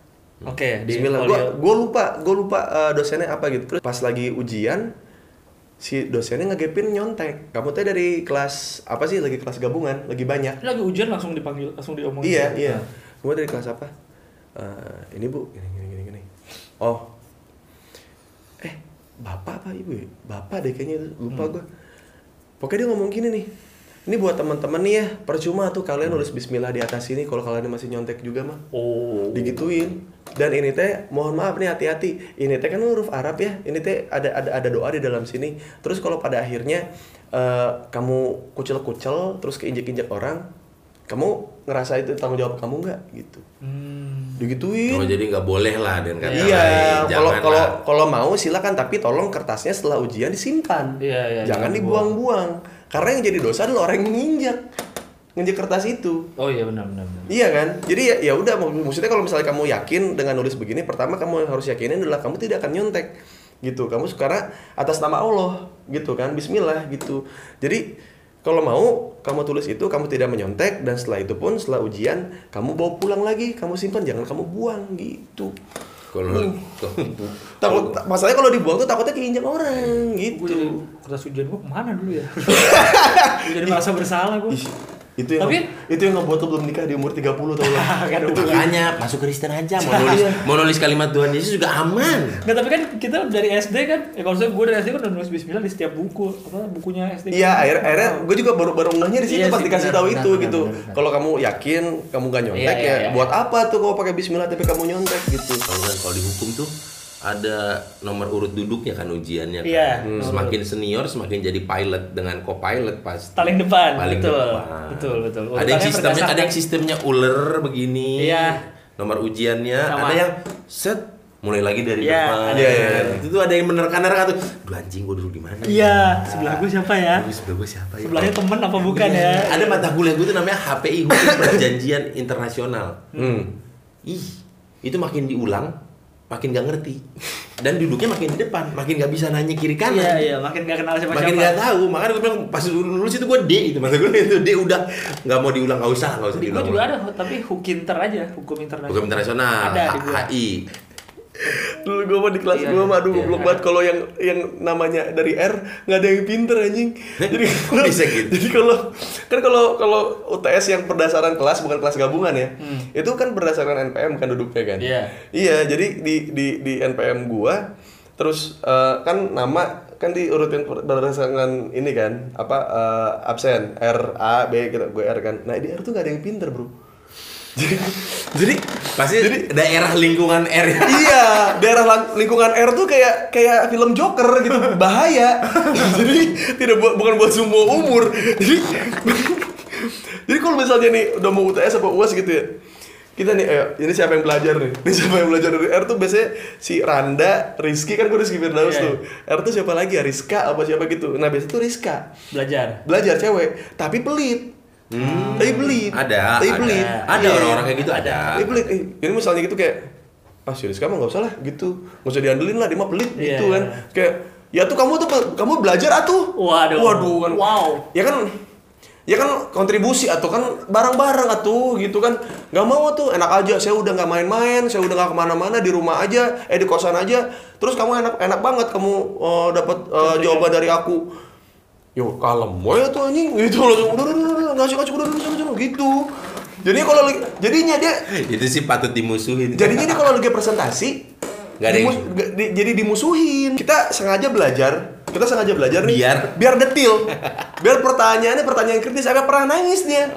Oke, di Bismillah. Gua gua lupa, gua lupa eh, dosennya apa gitu. Terus pas lagi ujian si dosennya ngegepin nyontek. Kamu teh dari kelas apa sih? Lagi kelas gabungan, lagi banyak. lagi ujian langsung dipanggil, langsung diomongin. Iya, iya. Kamu dari kelas apa? "Eh, ini bu, gini, gini, gini, gini. Oh, eh, bapak apa ibu ya? Bapak deh kayaknya itu, lupa gua. Pokoknya dia ngomong gini nih. Ini buat teman-teman nih ya, percuma tuh kalian nulis Bismillah di atas sini kalau kalian masih nyontek juga mah. Oh. Digituin. Dan ini teh, mohon maaf nih hati-hati. Ini teh kan huruf Arab ya. Ini teh ada ada ada doa di dalam sini. Terus kalau pada akhirnya eh, kamu kucel-kucel, terus keinjek-injek orang, kamu ngerasa itu tanggung jawab kamu nggak gitu. Hmm. Digituin. Oh jadi nggak boleh lah dengan kata Iya, kalau kalau kalau mau silakan tapi tolong kertasnya setelah ujian disimpan. Iya, iya, Jangan jangan dibuang-buang. Karena yang jadi dosa adalah orang yang nginjak. Nginjek kertas itu. Oh iya benar benar. benar. Iya kan? Jadi ya ya udah mak- maksudnya kalau misalnya kamu yakin dengan nulis begini, pertama kamu yang harus yakinin adalah kamu tidak akan nyontek. Gitu. Kamu sekarang atas nama Allah gitu kan. Bismillah gitu. Jadi kalau mau kamu tulis itu kamu tidak menyontek dan setelah itu pun setelah ujian kamu bawa pulang lagi, kamu simpan jangan kamu buang gitu. Kalau Hmm. Takut masalahnya kalau dibuang tuh takutnya keinjak orang Gue gitu. jadi kertas ujian gue ke mana dulu ya? Gue jadi merasa bersalah gue. Itu yang Tapi- itu yang ngebuat lo belum nikah di umur 30 tau lah. Gak ada hubungan. Makanya masuk Kristen aja mau nulis mau nulis kalimat Tuhan Yesus juga aman. Nggak, tapi kan kita dari SD kan, ya kalau saya gue dari SD kan udah nulis Bismillah di setiap buku, apa bukunya SD. Iya, akhirnya, akhirnya gue juga baru baru ngehnya di situ Iya pas sih, dikasih benar, tahu benar, itu benar, gitu. Kalau kamu yakin kamu gak nyontek Iya, iya, ya, iya, buat iya. apa tuh kalau pakai Bismillah tapi kamu nyontek gitu. Kalau kan kalau di hukum tuh ada nomor urut duduknya kan ujiannya kan. Iya, Hmm. Semakin senior semakin jadi pilot dengan co-pilot pasti. Paling depan, Paling betul, depan. betul, betul. Ada yang Urutannya sistemnya ada yang sistemnya uler begini. Iya. Nomor ujiannya Sama. ada yang set mulai lagi dari Iya, depan. Iya, iya, iya. Itu tuh ada yang menerka-nerka tuh. Duh anjing gua dulu di mana? Iya, sebelah gue siapa ya? Aduh, sebelah gua siapa ya? Sebelahnya temen apa bukan ya? Ada mata kuliah gue tuh namanya HPI Hukum Perjanjian Internasional. Hmm. Ih, itu makin diulang, makin gak ngerti. Dan duduknya makin di depan, makin gak bisa nanya kiri kanan. Iya, iya, makin gak kenal siapa Makin siapa. gak tahu, makanya gue bilang pas lulus itu gue D itu masa gue itu D udah nggak mau diulang nggak usah nggak usah Di gue juga ada, tapi hukinter aja, hukum internasional. Hukum internasional, Ada. HI. Dulu gue mah di kelas Iya, gue mah aduh iya, goblok iya. banget kalau yang yang namanya dari R nggak ada yang pinter anjing. Jadi bisa gitu? Jadi kalau kan kalau kalau UTS yang berdasarkan kelas bukan kelas gabungan ya. Itu kan berdasarkan NPM kan duduknya kan. Hmm. Iya. Iya, jadi di di di NPM gua terus eh, kan nama kan diurutin berdasarkan ini kan apa eh, absen R A B gitu gue R kan. Nah di R tuh nggak ada yang pinter bro. Jadi jadi Pasti daerah lingkungan R. Ya. iya daerah lingkungan R tuh kayak kayak film Joker gitu bahaya. Jadi tidak buat bukan buat semua umur. Jadi jadi kalau misalnya nih udah mau UTS apa UAS gitu ya kita nih ayo ini siapa yang belajar nih? Ini siapa yang belajar dari R tuh biasanya si Randa Rizky kan gue Rizky Firdaus Iya. tuh. R tuh siapa lagi ya? Rizka apa siapa gitu. Nah biasanya tuh Rizka. Belajar. belajar cewek. Tapi pelit tapi pelit. Ada, tapi ada. pelit. Ada Iya. orang-orang kayak gitu ada. Dia pelit, eh, ini misalnya gitu kayak ah serius kamu nggak usah lah gitu, nggak usah diandelin lah, dia mah pelit Iya, gitu kan, kayak ya tuh kamu tuh kamu belajar atuh, Waduh. waduh kan, Wow. ya kan, ya kan kontribusi atau kan bareng-bareng atuh gitu kan, nggak mau tuh. Enak aja, saya udah nggak main-main, saya udah nggak ke mana-mana di rumah aja, eh di kosan aja, terus kamu enak enak banget kamu eh, dapat eh, jawaban dari aku, yo kalem ya tuh anjing gitu langsung udah udah udah nggak usah udah udah udah gitu Jadinya kalau lagi- jadinya dia Itu sih patut dimusuhin. jadinya dia kalau lagi presentasi Nggak ada yang- dimus- di- jadi dimusuhin. Kita sengaja belajar, kita sengaja belajar nih Biar? biar detil. biar pertanyaannya pertanyaan kritis agak pernah nangis dia.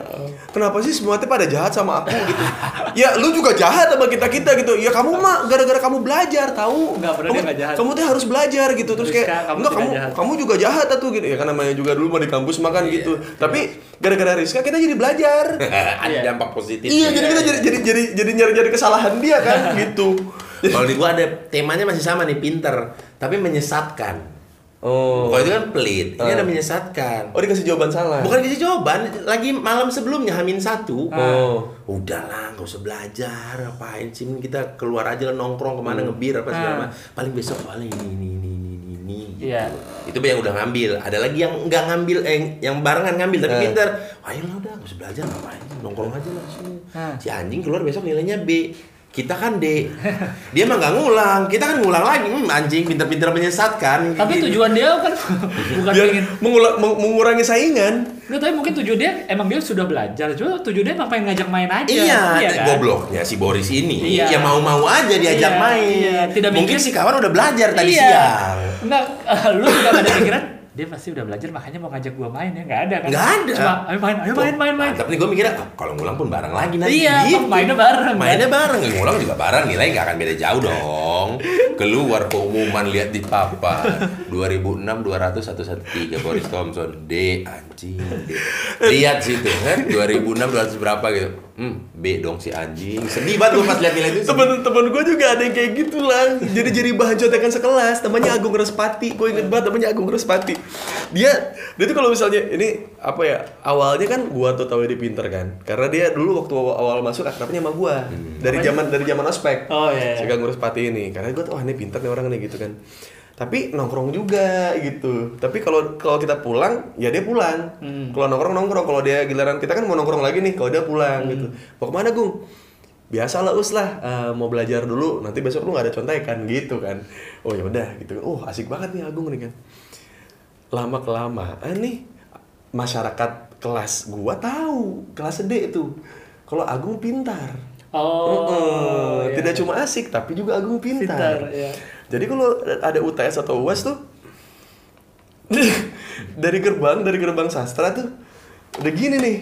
Kenapa sih semua tuh pada jahat sama aku gitu? ya lu juga jahat sama kita kita gitu. Ya kamu mah gara-gara kamu belajar tahu. Nggak, padahal kamu, dia nggak jahat. Kamu tuh harus belajar gitu terus kayak kamu enggak kamu jahat." kamu juga jahat tuh gitu. Ya kan namanya juga dulu mau di kampus makan gitu. Tapi gara-gara Rizka kita jadi belajar. ada Iya. dampak positif. Iya, jadi kita jadi jadi jadi jadi nyari-nyari kesalahan dia kan gitu. Kalau di gua ada temanya masih sama nih, pinter, tapi menyesatkan. Oh. Kalau itu kan pelit, ini Ah. ada menyesatkan. Oh dikasih jawaban salah. Bukan kasih jawaban, lagi malam sebelumnya Hamin satu. Oh. Udahlah, nggak usah belajar, apain sih kita keluar aja lah nongkrong ke mana ngebir apa segala Ah. macam. Paling besok paling ini ini ini ini ini. gitu. Iya. Itu yang udah ngambil. Ada lagi yang nggak ngambil, eh, yang barengan ngambil tapi Ah. pinter. Ayo lah udah, nggak usah belajar, ngapain sih nongkrong aja lah sini. Ah. Si anjing keluar besok nilainya B. Kita kan D. Dia mah nggak ngulang, kita kan ngulang lagi. Hmm, anjing pinter-pinter menyesatkan. Tapi Gitu. tujuan dia kan bukan Biar pengen mengula- meng- mengurangi saingan. Nggak, tapi mungkin tujuan dia emang dia sudah belajar. Cuma tujuan dia emang pengen ngajak main aja. Iya, kan? gobloknya si Boris ini. Iya. Ya mau-mau aja diajak Iya, main. iya. Tidak Mungkin mikir- si kawan udah belajar tadi iya. siang. Enggak, eh, lu juga ada pikiran dia pasti udah belajar makanya mau ngajak gua main ya nggak ada kan Nggak ada. cuma ayo main ayo main main main Tapi gue mikirnya ah, kalau ngulang pun bareng lagi nanti. Iya, Gitu. mainnya bareng? Mainnya bareng, ngulang juga bareng. Nilai nggak akan beda jauh dong. Keluar pengumuman lihat di papa. 2006 200 113 Boris Thompson D anjing D. Lihat situ kan 2006 200 berapa gitu. Hmm, B dong si anjing. Sedih banget gue pas lihat nilai itu. Temen-temen gue juga ada yang kayak gitu lah. Jadi jadi bahan contekan sekelas. Namanya Agung Respati. Gue inget banget namanya Agung Respati. Dia dia tuh kalau misalnya ini apa ya awalnya kan gua tuh tahu dia pinter kan. Karena dia dulu waktu awal, awal masuk akrabnya sama gua. Dari zaman dari zaman ospek. Oh, iya, iya. Si Agung Respati ini. Karena gue tuh wah ini pinter nih orang nih gitu kan. Tapi nongkrong juga gitu. Tapi kalau kalau kita pulang, ya dia pulang. Hmm. Kalau nongkrong nongkrong. Kalau dia giliran kita kan mau nongkrong lagi nih. Kalau dia pulang Hmm. gitu. Mau ke mana Gung? biasa lah us lah eh, mau belajar dulu nanti besok lu nggak ada contekan gitu kan oh ya udah gitu oh asik banget nih Agung nih kan lama kelamaan nih masyarakat kelas gua tahu kelas D itu kalau Agung pintar oh Heeh, iya. tidak cuma asik tapi juga Agung pintar, Pintar, iya. Jadi kalau ada UTS atau UAS tuh dari gerbang dari gerbang sastra tuh udah gini nih.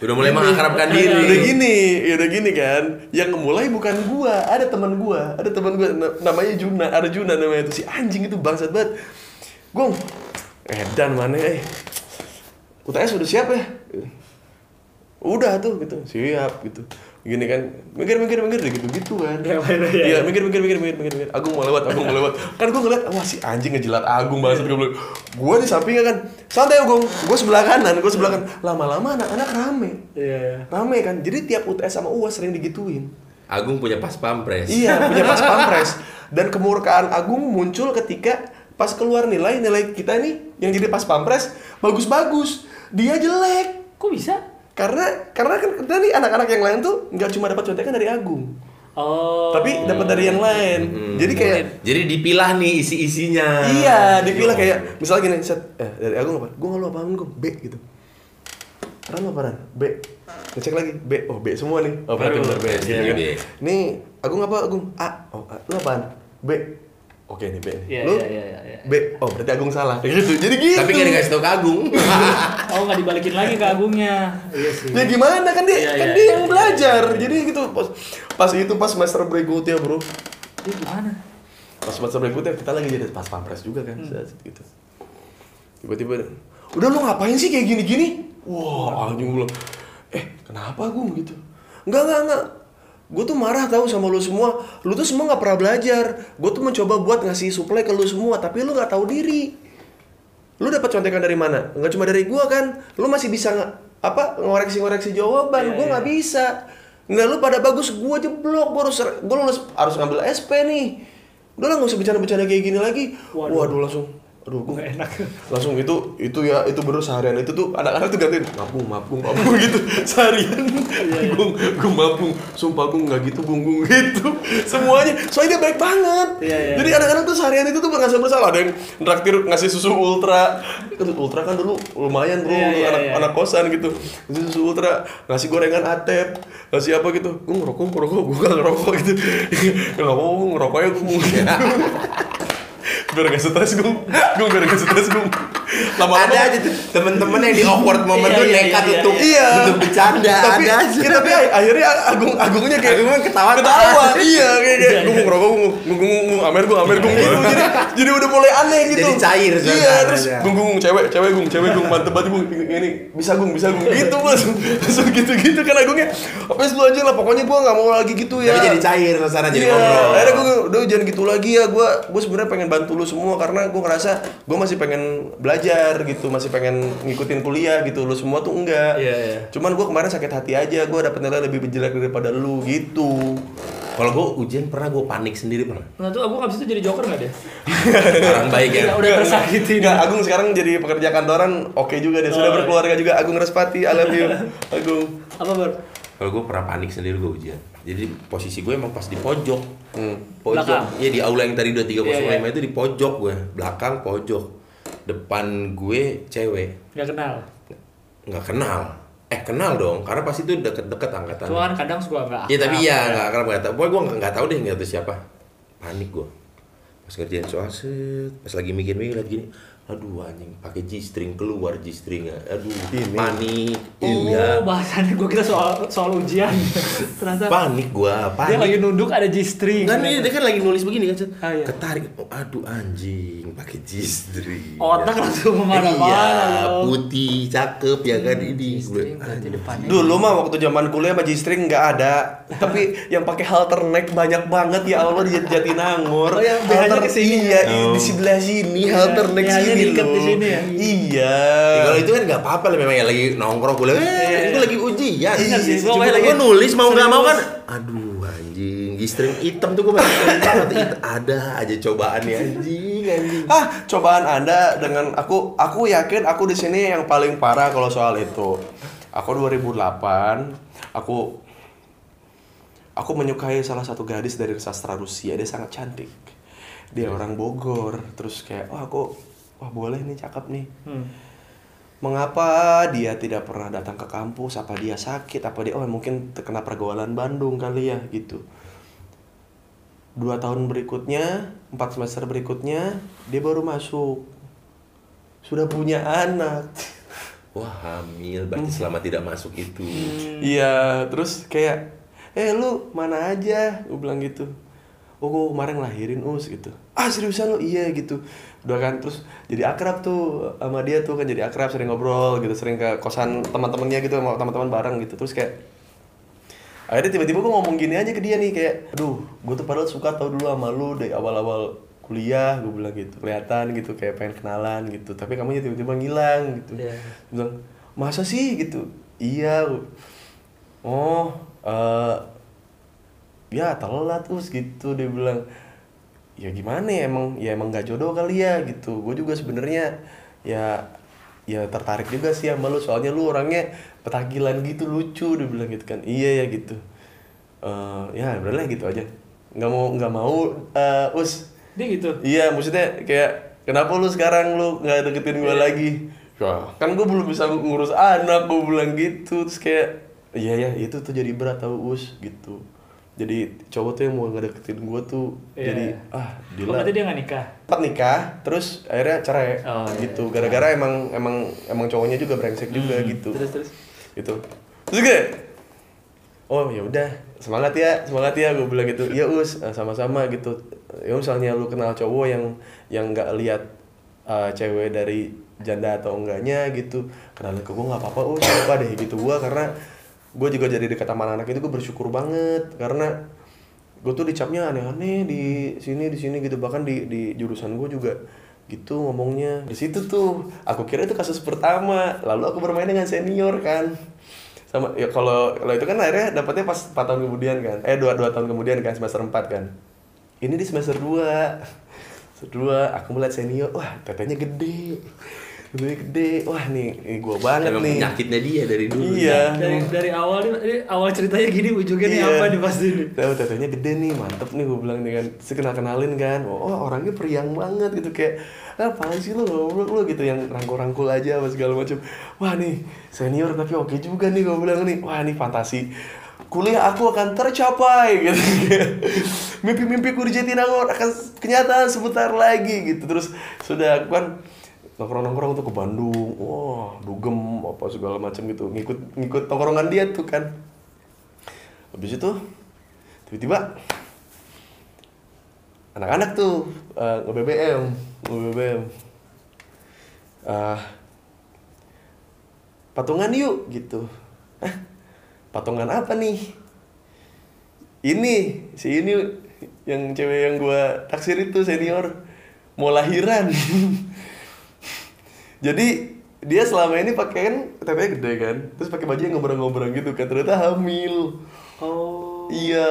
Udah mulai mengakrabkan udah diri. gini ya udah gini kan. Yang mulai bukan gua ada teman gua ada teman gua na- namanya Juna Arjuna namanya itu si anjing itu bangsat banget. Gong edan mana eh. UTS udah siap ya udah tuh gitu. Siap gitu. Gini kan mikir mikir mikir gitu gitu kan. Iya, iya, iya mikir mikir mikir mikir mikir mikir. Agung mau lewat Agung mau lewat. Kan gue ngeliat wah si anjing ngejilat Agung banget gue bilang gue di sampingnya kan santai Agung. Gue sebelah kanan gue sebelah kanan lama-lama anak-anak rame. Iya rame kan. Jadi tiap UTS sama UAS sering digituin. Agung punya pas pampres. iya punya pas pampres. Dan kemurkaan Agung muncul ketika pas keluar nilai nilai kita nih yang jadi pas pampres bagus-bagus. Dia jelek. Kok bisa karena karena kan nih anak-anak yang lain tuh nggak cuma dapat contekan dari Agung. Oh. Tapi dapat dari yang lain. Jadi kayak Jadi dipilah nih isi-isinya. iya dipilah kayak misalnya gini set eh dari Agung apa? Gue nggak lu apaan gue B gitu. Ran lu apaan? B. Ngecek lagi B. Oh B semua nih. Oh berarti benar B. Iya, B. nih Agung apa Agung? A. Oh A. lu apaan? B oke nih B nih. Iya, lu? iya, iya, iya, iya. B. Oh berarti Agung salah. Gitu. Jadi gitu. Tapi nggak dikasih tau ke Agung. oh nggak dibalikin lagi ke agungnya. Iya sih. Ya gimana? Kan dia Iya, kan iya, dia iya, yang belajar. jadi gitu pas, pas itu pas semester berikutnya bro. Ini gimana? Pas semester berikutnya kita lagi jadi pas pampres juga kan. Hmm. gitu. Tiba-tiba udah lu ngapain sih kayak gini-gini? Wah anjing gue bilang, eh kenapa gue gitu. Enggak enggak enggak gue tuh marah tahu sama lu semua. Lu tuh semua nggak pernah belajar. Gue tuh mencoba buat ngasih suplai ke lu semua tapi lu nggak tahu diri. Lu dapat contekan dari mana? Nggak cuma dari gua kan? Lu masih bisa nge- apa ngoreksi-ngoreksi jawaban. Gua iya. nggak bisa. Nggak lu pada bagus. Gua jeblok. Gua harus harus, harus ngambil SP nih. Udah lah nggak usah bercanda-bercanda kayak gini lagi. Waduh. waduh, langsung aduh gue Nggak enak. langsung itu itu ya itu bener seharian itu tuh anak-anak tuh gantiin mapung mapung mapung gitu. Seharian gung gung mapung sumpah gung nggak gitu gung gung gitu. Semuanya soalnya dia baik banget. Iya, iya. jadi anak-anak tuh seharian itu tuh merasa bersalah. Ada yang traktir ngasih susu ultra. Ultra kan dulu lumayan bro. Iya, iya, anak iya. anak kosan gitu. Ngasih susu ultra ngasih gorengan atep ngasih apa gitu. Gue ngerokok ngerokok gue gak ngerokok gitu. Nggak mau ngerokoknya gue biar gak stres gue gue biar gak stres gue lama-lama ada aja tuh temen-temen yang di awkward moment Iya, tuh iya, nekat iya, untuk iya. untuk bercanda tapi, ada aja. ya, tapi akhirnya agung agungnya kayak Agung kan ketawa- ketawa. Iya kayak kayak gue mau ngerokok gue gue gue gue amer gue amer gue gitu jadi jadi udah mulai aneh gitu. Jadi cair iya terus gung gung cewek cewek gung cewek gung mantep banget gung. Ini bisa gung bisa gung. Gitu langsung langsung gitu gitu kan agungnya. Apa lu aja lah pokoknya gue nggak mau lagi gitu ya. tapi jadi cair suasana jadi ngobrol. Akhirnya gue udah jangan gitu lagi ya gue gue sebenarnya pengen bantu lu semua karena gue ngerasa gue masih pengen belajar gitu masih pengen ngikutin kuliah gitu. Lu semua tuh enggak. Iya, iya. cuman gue kemarin sakit hati aja gue dapet nilai lebih jelek daripada lu gitu. Kalau gue ujian pernah gue panik sendiri pernah. Nah tuh aku abis itu jadi joker nggak dia? orang baik ya. Udah, udah tersakiti. Enggak, Agung sekarang jadi pekerja kantoran oke juga dia. Sudah Oh, berkeluarga juga. Agung Respati I love you. Agung. Apa ber? kalau gue pernah panik sendiri gue ujian jadi posisi gue emang pas di pojok hmm. pojok Belakang. iya di aula yang tadi 2305 Iya, iya. itu di pojok gue belakang pojok depan gue cewek Gak kenal. nggak kenal eh kenal dong karena pasti itu deket-deket angkatan Cuma kan kadang suka nggak. Iya tapi akrab, ya ya. nggak akrab nggak tahu. Pokoknya gue nggak nggak tahu deh nggak tahu siapa. Panik gue. Pas ngerjain soal set, pas lagi mikir-mikir liat gini, aduh anjing pakai G-string keluar G-string aduh Ini. panik Oh, iya bahasannya gue kira soal soal ujian. Ternyata panik gua dia lagi panik nunduk ada G-string. kan ini dia kan lagi nulis begini kan. Ah, iya. ketarik oh, aduh anjing pakai G-string Otak langsung ke mana-mana iya putih cakep ya kan ini. Dulu mah waktu zaman kuliah sama G-string nggak ada, tapi yang pakai halter neck banyak banget ya Allah di Jatinangor. Oh, yang Halter- ke sini. Iya, di- Oh. di sebelah sini Iya, halter neck BH-nya sini diikat di sini ya? Iya. Ya, kalau itu kan nggak apa-apa lah memang ya lagi nongkrong kuliah. Eh, Iya, itu iya. lagi ujian. Bener sih, Cuma pokoknya gua lagi nulis mau nggak mau kan. Aduh anjing, gistring hitam tuh gue banget. ada aja cobaannya anjing, anjing. Ah, cobaan Anda dengan aku aku yakin aku di sini yang paling parah kalau soal itu. Aku 2008, aku aku menyukai salah satu gadis dari sastra Rusia. Dia sangat cantik. Dia orang Bogor. Terus kayak, wah aku wah boleh nih cakep nih. Hmm. Mengapa dia tidak pernah datang ke kampus? Apa dia sakit? Apa dia oh mungkin terkena pergaulan Bandung kali ya gitu. Dua tahun berikutnya, empat semester berikutnya, dia baru masuk. Sudah punya anak. Wah hamil, berarti selama tidak masuk itu. Iya, terus kayak, eh lu mana aja? Gue bilang gitu. Oh, gue kemarin lahirin us gitu. Ah seriusan lu? Iya gitu. Udah kan terus jadi akrab tuh sama dia tuh kan jadi akrab sering ngobrol gitu, sering ke kosan teman-temannya gitu sama teman-teman bareng gitu. Terus kayak akhirnya tiba-tiba gue ngomong gini aja ke dia nih kayak, aduh, gue tuh padahal suka tau dulu sama lu dari awal-awal kuliah, gue bilang gitu, kelihatan gitu kayak pengen kenalan gitu. Tapi kamu tiba-tiba ngilang gitu. Dia bilang masa sih gitu iya oh eh ya telat us gitu dia bilang ya gimana ya emang ya emang gak jodoh kali ya gitu gue juga sebenarnya ya ya tertarik juga sih sama lu soalnya lu orangnya petakilan gitu lucu dia bilang gitu kan iya ya gitu Eh ya lah gitu aja nggak mau nggak mau eh, us Dia gitu. Iya, maksudnya kayak kenapa lu sekarang lu nggak deketin gue lagi? Ya, kan gue belum bisa ngurus anak, gue bilang gitu. Terus kayak, iya ya, itu tuh jadi berat tau us gitu. Jadi cowok tuh yang mau ngedeketin gue tuh, Iya. jadi ah, Oh, gila. berarti dia nggak nikah. Sempat nikah, terus akhirnya cerai, Oh, iya. gitu. Gara-gara emang emang emang cowoknya juga brengsek juga Hmm, gitu. Terus terus. Gitu. Terus kayak, oh ya udah semangat ya semangat ya gue bilang gitu ya us eh, sama-sama gitu ya misalnya lu kenal cowok yang yang nggak lihat eh, cewek dari janda atau enggaknya gitu kenalin ke gue nggak apa-apa us apa deh gitu gue karena gue juga jadi dekat sama anak itu gue bersyukur banget. Karena gue tuh dicapnya aneh-aneh di sini di sini gitu. Bahkan di di jurusan gue juga gitu ngomongnya. Di situ tuh aku kira itu kasus pertama. Lalu aku bermain dengan senior kan. Sama ya kalau kalau itu kan akhirnya dapatnya pas 4 tahun kemudian kan. Eh dua dua tahun kemudian kan semester 4 kan. Ini di semester 2 Kedua, aku melihat senior, wah tetenya gede. Tetenya gede. Wah nih, ini gua banget Emang nih. penyakitnya dia dari dulu. Iya. Dari dari awal nih, ini awal ceritanya gini, ujungnya nih Iya. apa nih pasti ini. Tahu tetenya gede nih, mantep nih gue bilang nih kan. Terus kenal kenalin kan, oh orangnya periang banget gitu kayak apa sih lu ngobrol lu gitu yang rangkul-rangkul aja apa segala macam. Wah nih senior tapi oke juga nih gue bilang nih, wah nih fantasi. Kuliah aku akan tercapai gitu. Mimpi-mimpiku di Jatinangor akan kenyataan sebentar lagi gitu. Terus sudah aku kan nongkrong-nongkrong tuh ke Bandung, wah dugem apa segala macam gitu, ngikut ngikut tongkrongan dia tuh kan. Habis itu tiba-tiba anak-anak tuh eh, nge-BBM, nge-BBM. Ah, patungan yuk gitu. Hah? Patungan apa nih? Ini, si ini yang cewek yang gua taksir itu senior mau lahiran. Jadi dia selama ini pakai kan tetenya gede kan, terus pakai baju yang ngobrol-ngobrol gitu kan, ternyata hamil. Oh. Iya,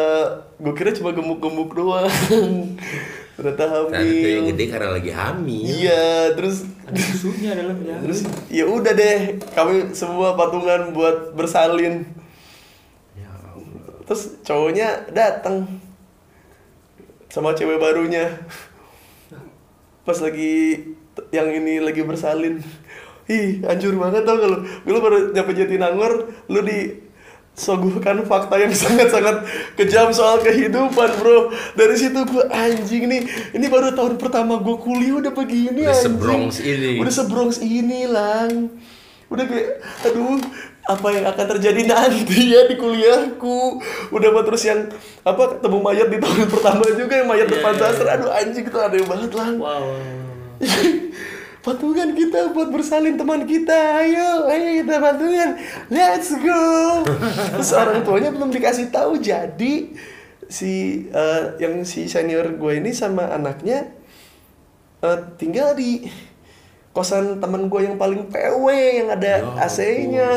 gue kira cuma gemuk-gemuk doang. Ternyata hamil. Ternyata yang gede karena lagi hamil. Iya, terus Ada susunya dalamnya. terus ya udah deh, kami semua patungan buat bersalin. Ya Terus cowoknya datang sama cewek barunya. Pas lagi yang ini lagi bersalin. Ih, hancur banget tau kalau lu baru nyampe Jatinangor, lu di soguhkan fakta yang sangat-sangat kejam soal kehidupan bro dari situ gue anjing nih ini baru tahun pertama gue kuliah udah begini Udah anjing. sebrongs ini. udah sebrongs ini lang udah kayak aduh apa yang akan terjadi nanti ya di kuliahku udah mah terus yang apa ketemu mayat di tahun pertama juga yang mayat depan sastra aduh anjing itu aneh banget lang Wow. patungan kita buat bersalin teman kita. Ayo ayo kita patungan. Let's go. Terus orang tuanya belum dikasih tahu. Jadi si eh, yang si senior gue ini sama anaknya eh, tinggal di kosan teman gue yang paling PW yang ada Ya AC-nya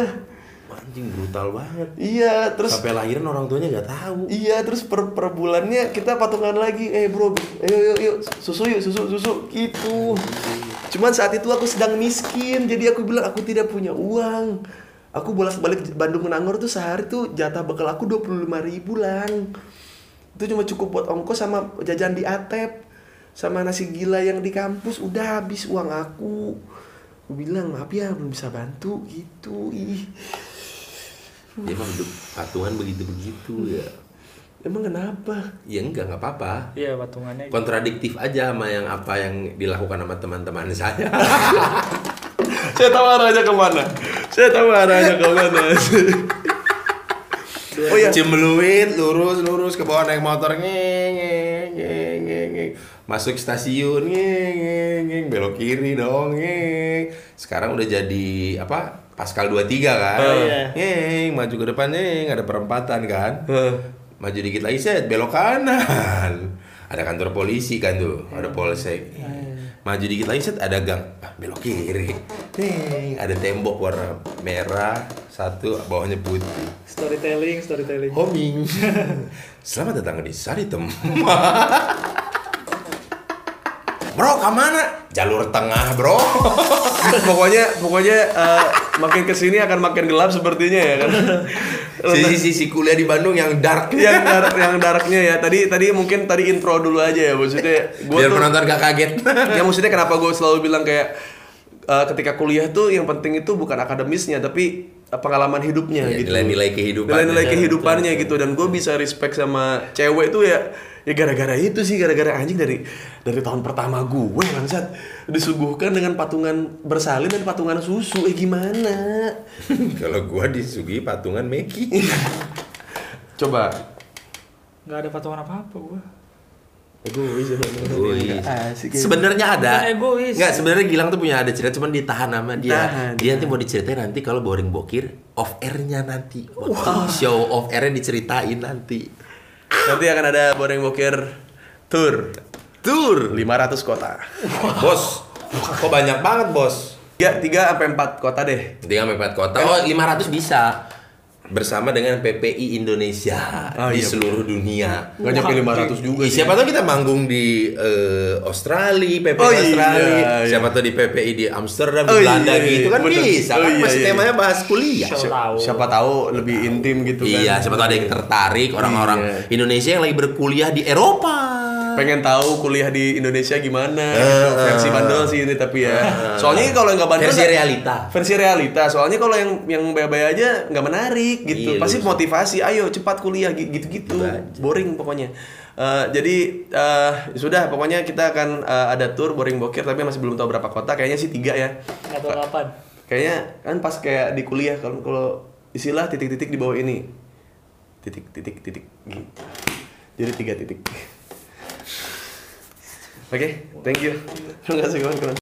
Anjing brutal banget. iya terus Sampai lahiran orang tuanya nggak tahu. Iya, terus per, per bulannya kita patungan lagi. Eh bro, ayo yuk, yuk, susu yuk, susu, susu, gitu. Cuman saat itu aku sedang miskin, jadi aku bilang aku tidak punya uang. Aku bolak balik Bandung Nangor tuh sehari tuh jatah bekal aku 25 ribu lang. Itu cuma cukup buat ongkos sama jajan di Atep. Sama nasi gila yang di kampus, udah habis uang aku. Aku bilang, maaf ya, belum bisa bantu, gitu. Ih, Dia mah hidup patungan begitu-begitu ya. emang kenapa? Ya enggak, nggak apa-apa. Iya patungannya. Kontradiktif aja sama yang apa yang dilakukan sama teman-teman saya. Saya tahu arahnya ke mana. Saya tahu arahnya ke mana. oh iya. Cembeluin, lurus, lurus ke bawah naik motor ngeng. Masuk stasiun ngeng, ngeng, ngeng. belok kiri dong ngeng. Sekarang udah jadi apa? Pascal 23 kan. Oh, iya. Ngeng, maju ke depan ngeng, ada perempatan kan. Heeh. Maju dikit lagi set belok kanan. Ada kantor polisi kan tuh, ada polsek. Maju dikit lagi set ada gang, ah, belok kiri. Ngeng, ada tembok warna merah, satu bawahnya putih. Storytelling, storytelling. Homing. Selamat datang di Saritem. bro, ke mana? Jalur tengah, bro. pokoknya pokoknya eh, makin ke sini akan makin gelap sepertinya ya kan. Sisi-sisi kuliah di Bandung yang dark. yang dark, yang darknya ya. Tadi tadi mungkin tadi intro dulu aja ya maksudnya. Gua Biar tuh, penonton gak kaget. ya maksudnya kenapa gue selalu bilang kayak eh, ketika kuliah tuh yang penting itu bukan akademisnya tapi pengalaman hidupnya Iya, gitu. nilai-nilai kehidupan. Nilai-nilai kehidupannya gitu dan gue bisa respect sama cewek tuh ya ya gara-gara itu sih gara-gara anjing dari dari tahun pertama gue bangsat disuguhkan dengan patungan bersalin dan patungan susu eh gimana Kalau gua disuguhi patungan Meki. coba Nggak ada patungan apa-apa gua. Egois ya Egois. asik ya. Sebenarnya ada. Egois. Enggak, sebenarnya Gilang tuh punya ada cerita cuman ditahan sama dia. Ditahan, dia nanti mau diceritain nanti kalau boring bokir off air-nya nanti. Waktu show off air-nya diceritain nanti. nanti akan ada boreng bokir tour Tur. 500 kota Bos. Kok banyak banget, Bos? tiga tiga sampai empat kota deh 3 sampai 4 kota. Oh, 500 bisa. Bersama dengan PPI Indonesia Oh, di iya, seluruh dunia. Nggak nyampe 500 juga Ih, sih. Siapa tahu kita manggung di eh, Australia, PPI Oh, iya, Australia. iya. Siapa tahu di PPI di Amsterdam, di Oh, Belanda iya, gitu kan bener. bisa. Oh, kan iya, masih iya. temanya bahas kuliah. Siapa tahu. Siapa tahu lebih intim gitu kan. Iya, siapa tahu ada yang tertarik orang-orang Iya. Indonesia yang lagi berkuliah di Eropa. Pengen tahu kuliah di Indonesia gimana gitu. versi eh, bandel sih ini tapi ya. Soalnya kalau yang nggak bandel Versi realita. versi realita. Soalnya kalau yang yang bay-bay aja nggak menarik gitu. Iya, pasti lurus. motivasi ayo cepat kuliah gi- gitu-gitu. Itu aja. boring pokoknya. Eh, jadi eh, sudah pokoknya kita akan eh, ada tour boring bokir tapi masih belum tahu berapa kota. Kayaknya sih tiga ya. Nggak tahu kapan. kayaknya kan pas kayak di kuliah kalau kalau istilah titik-titik di bawah ini. Titik titik titik gitu. Jadi tiga titik oke thank you. Terima kasih kawan-kawan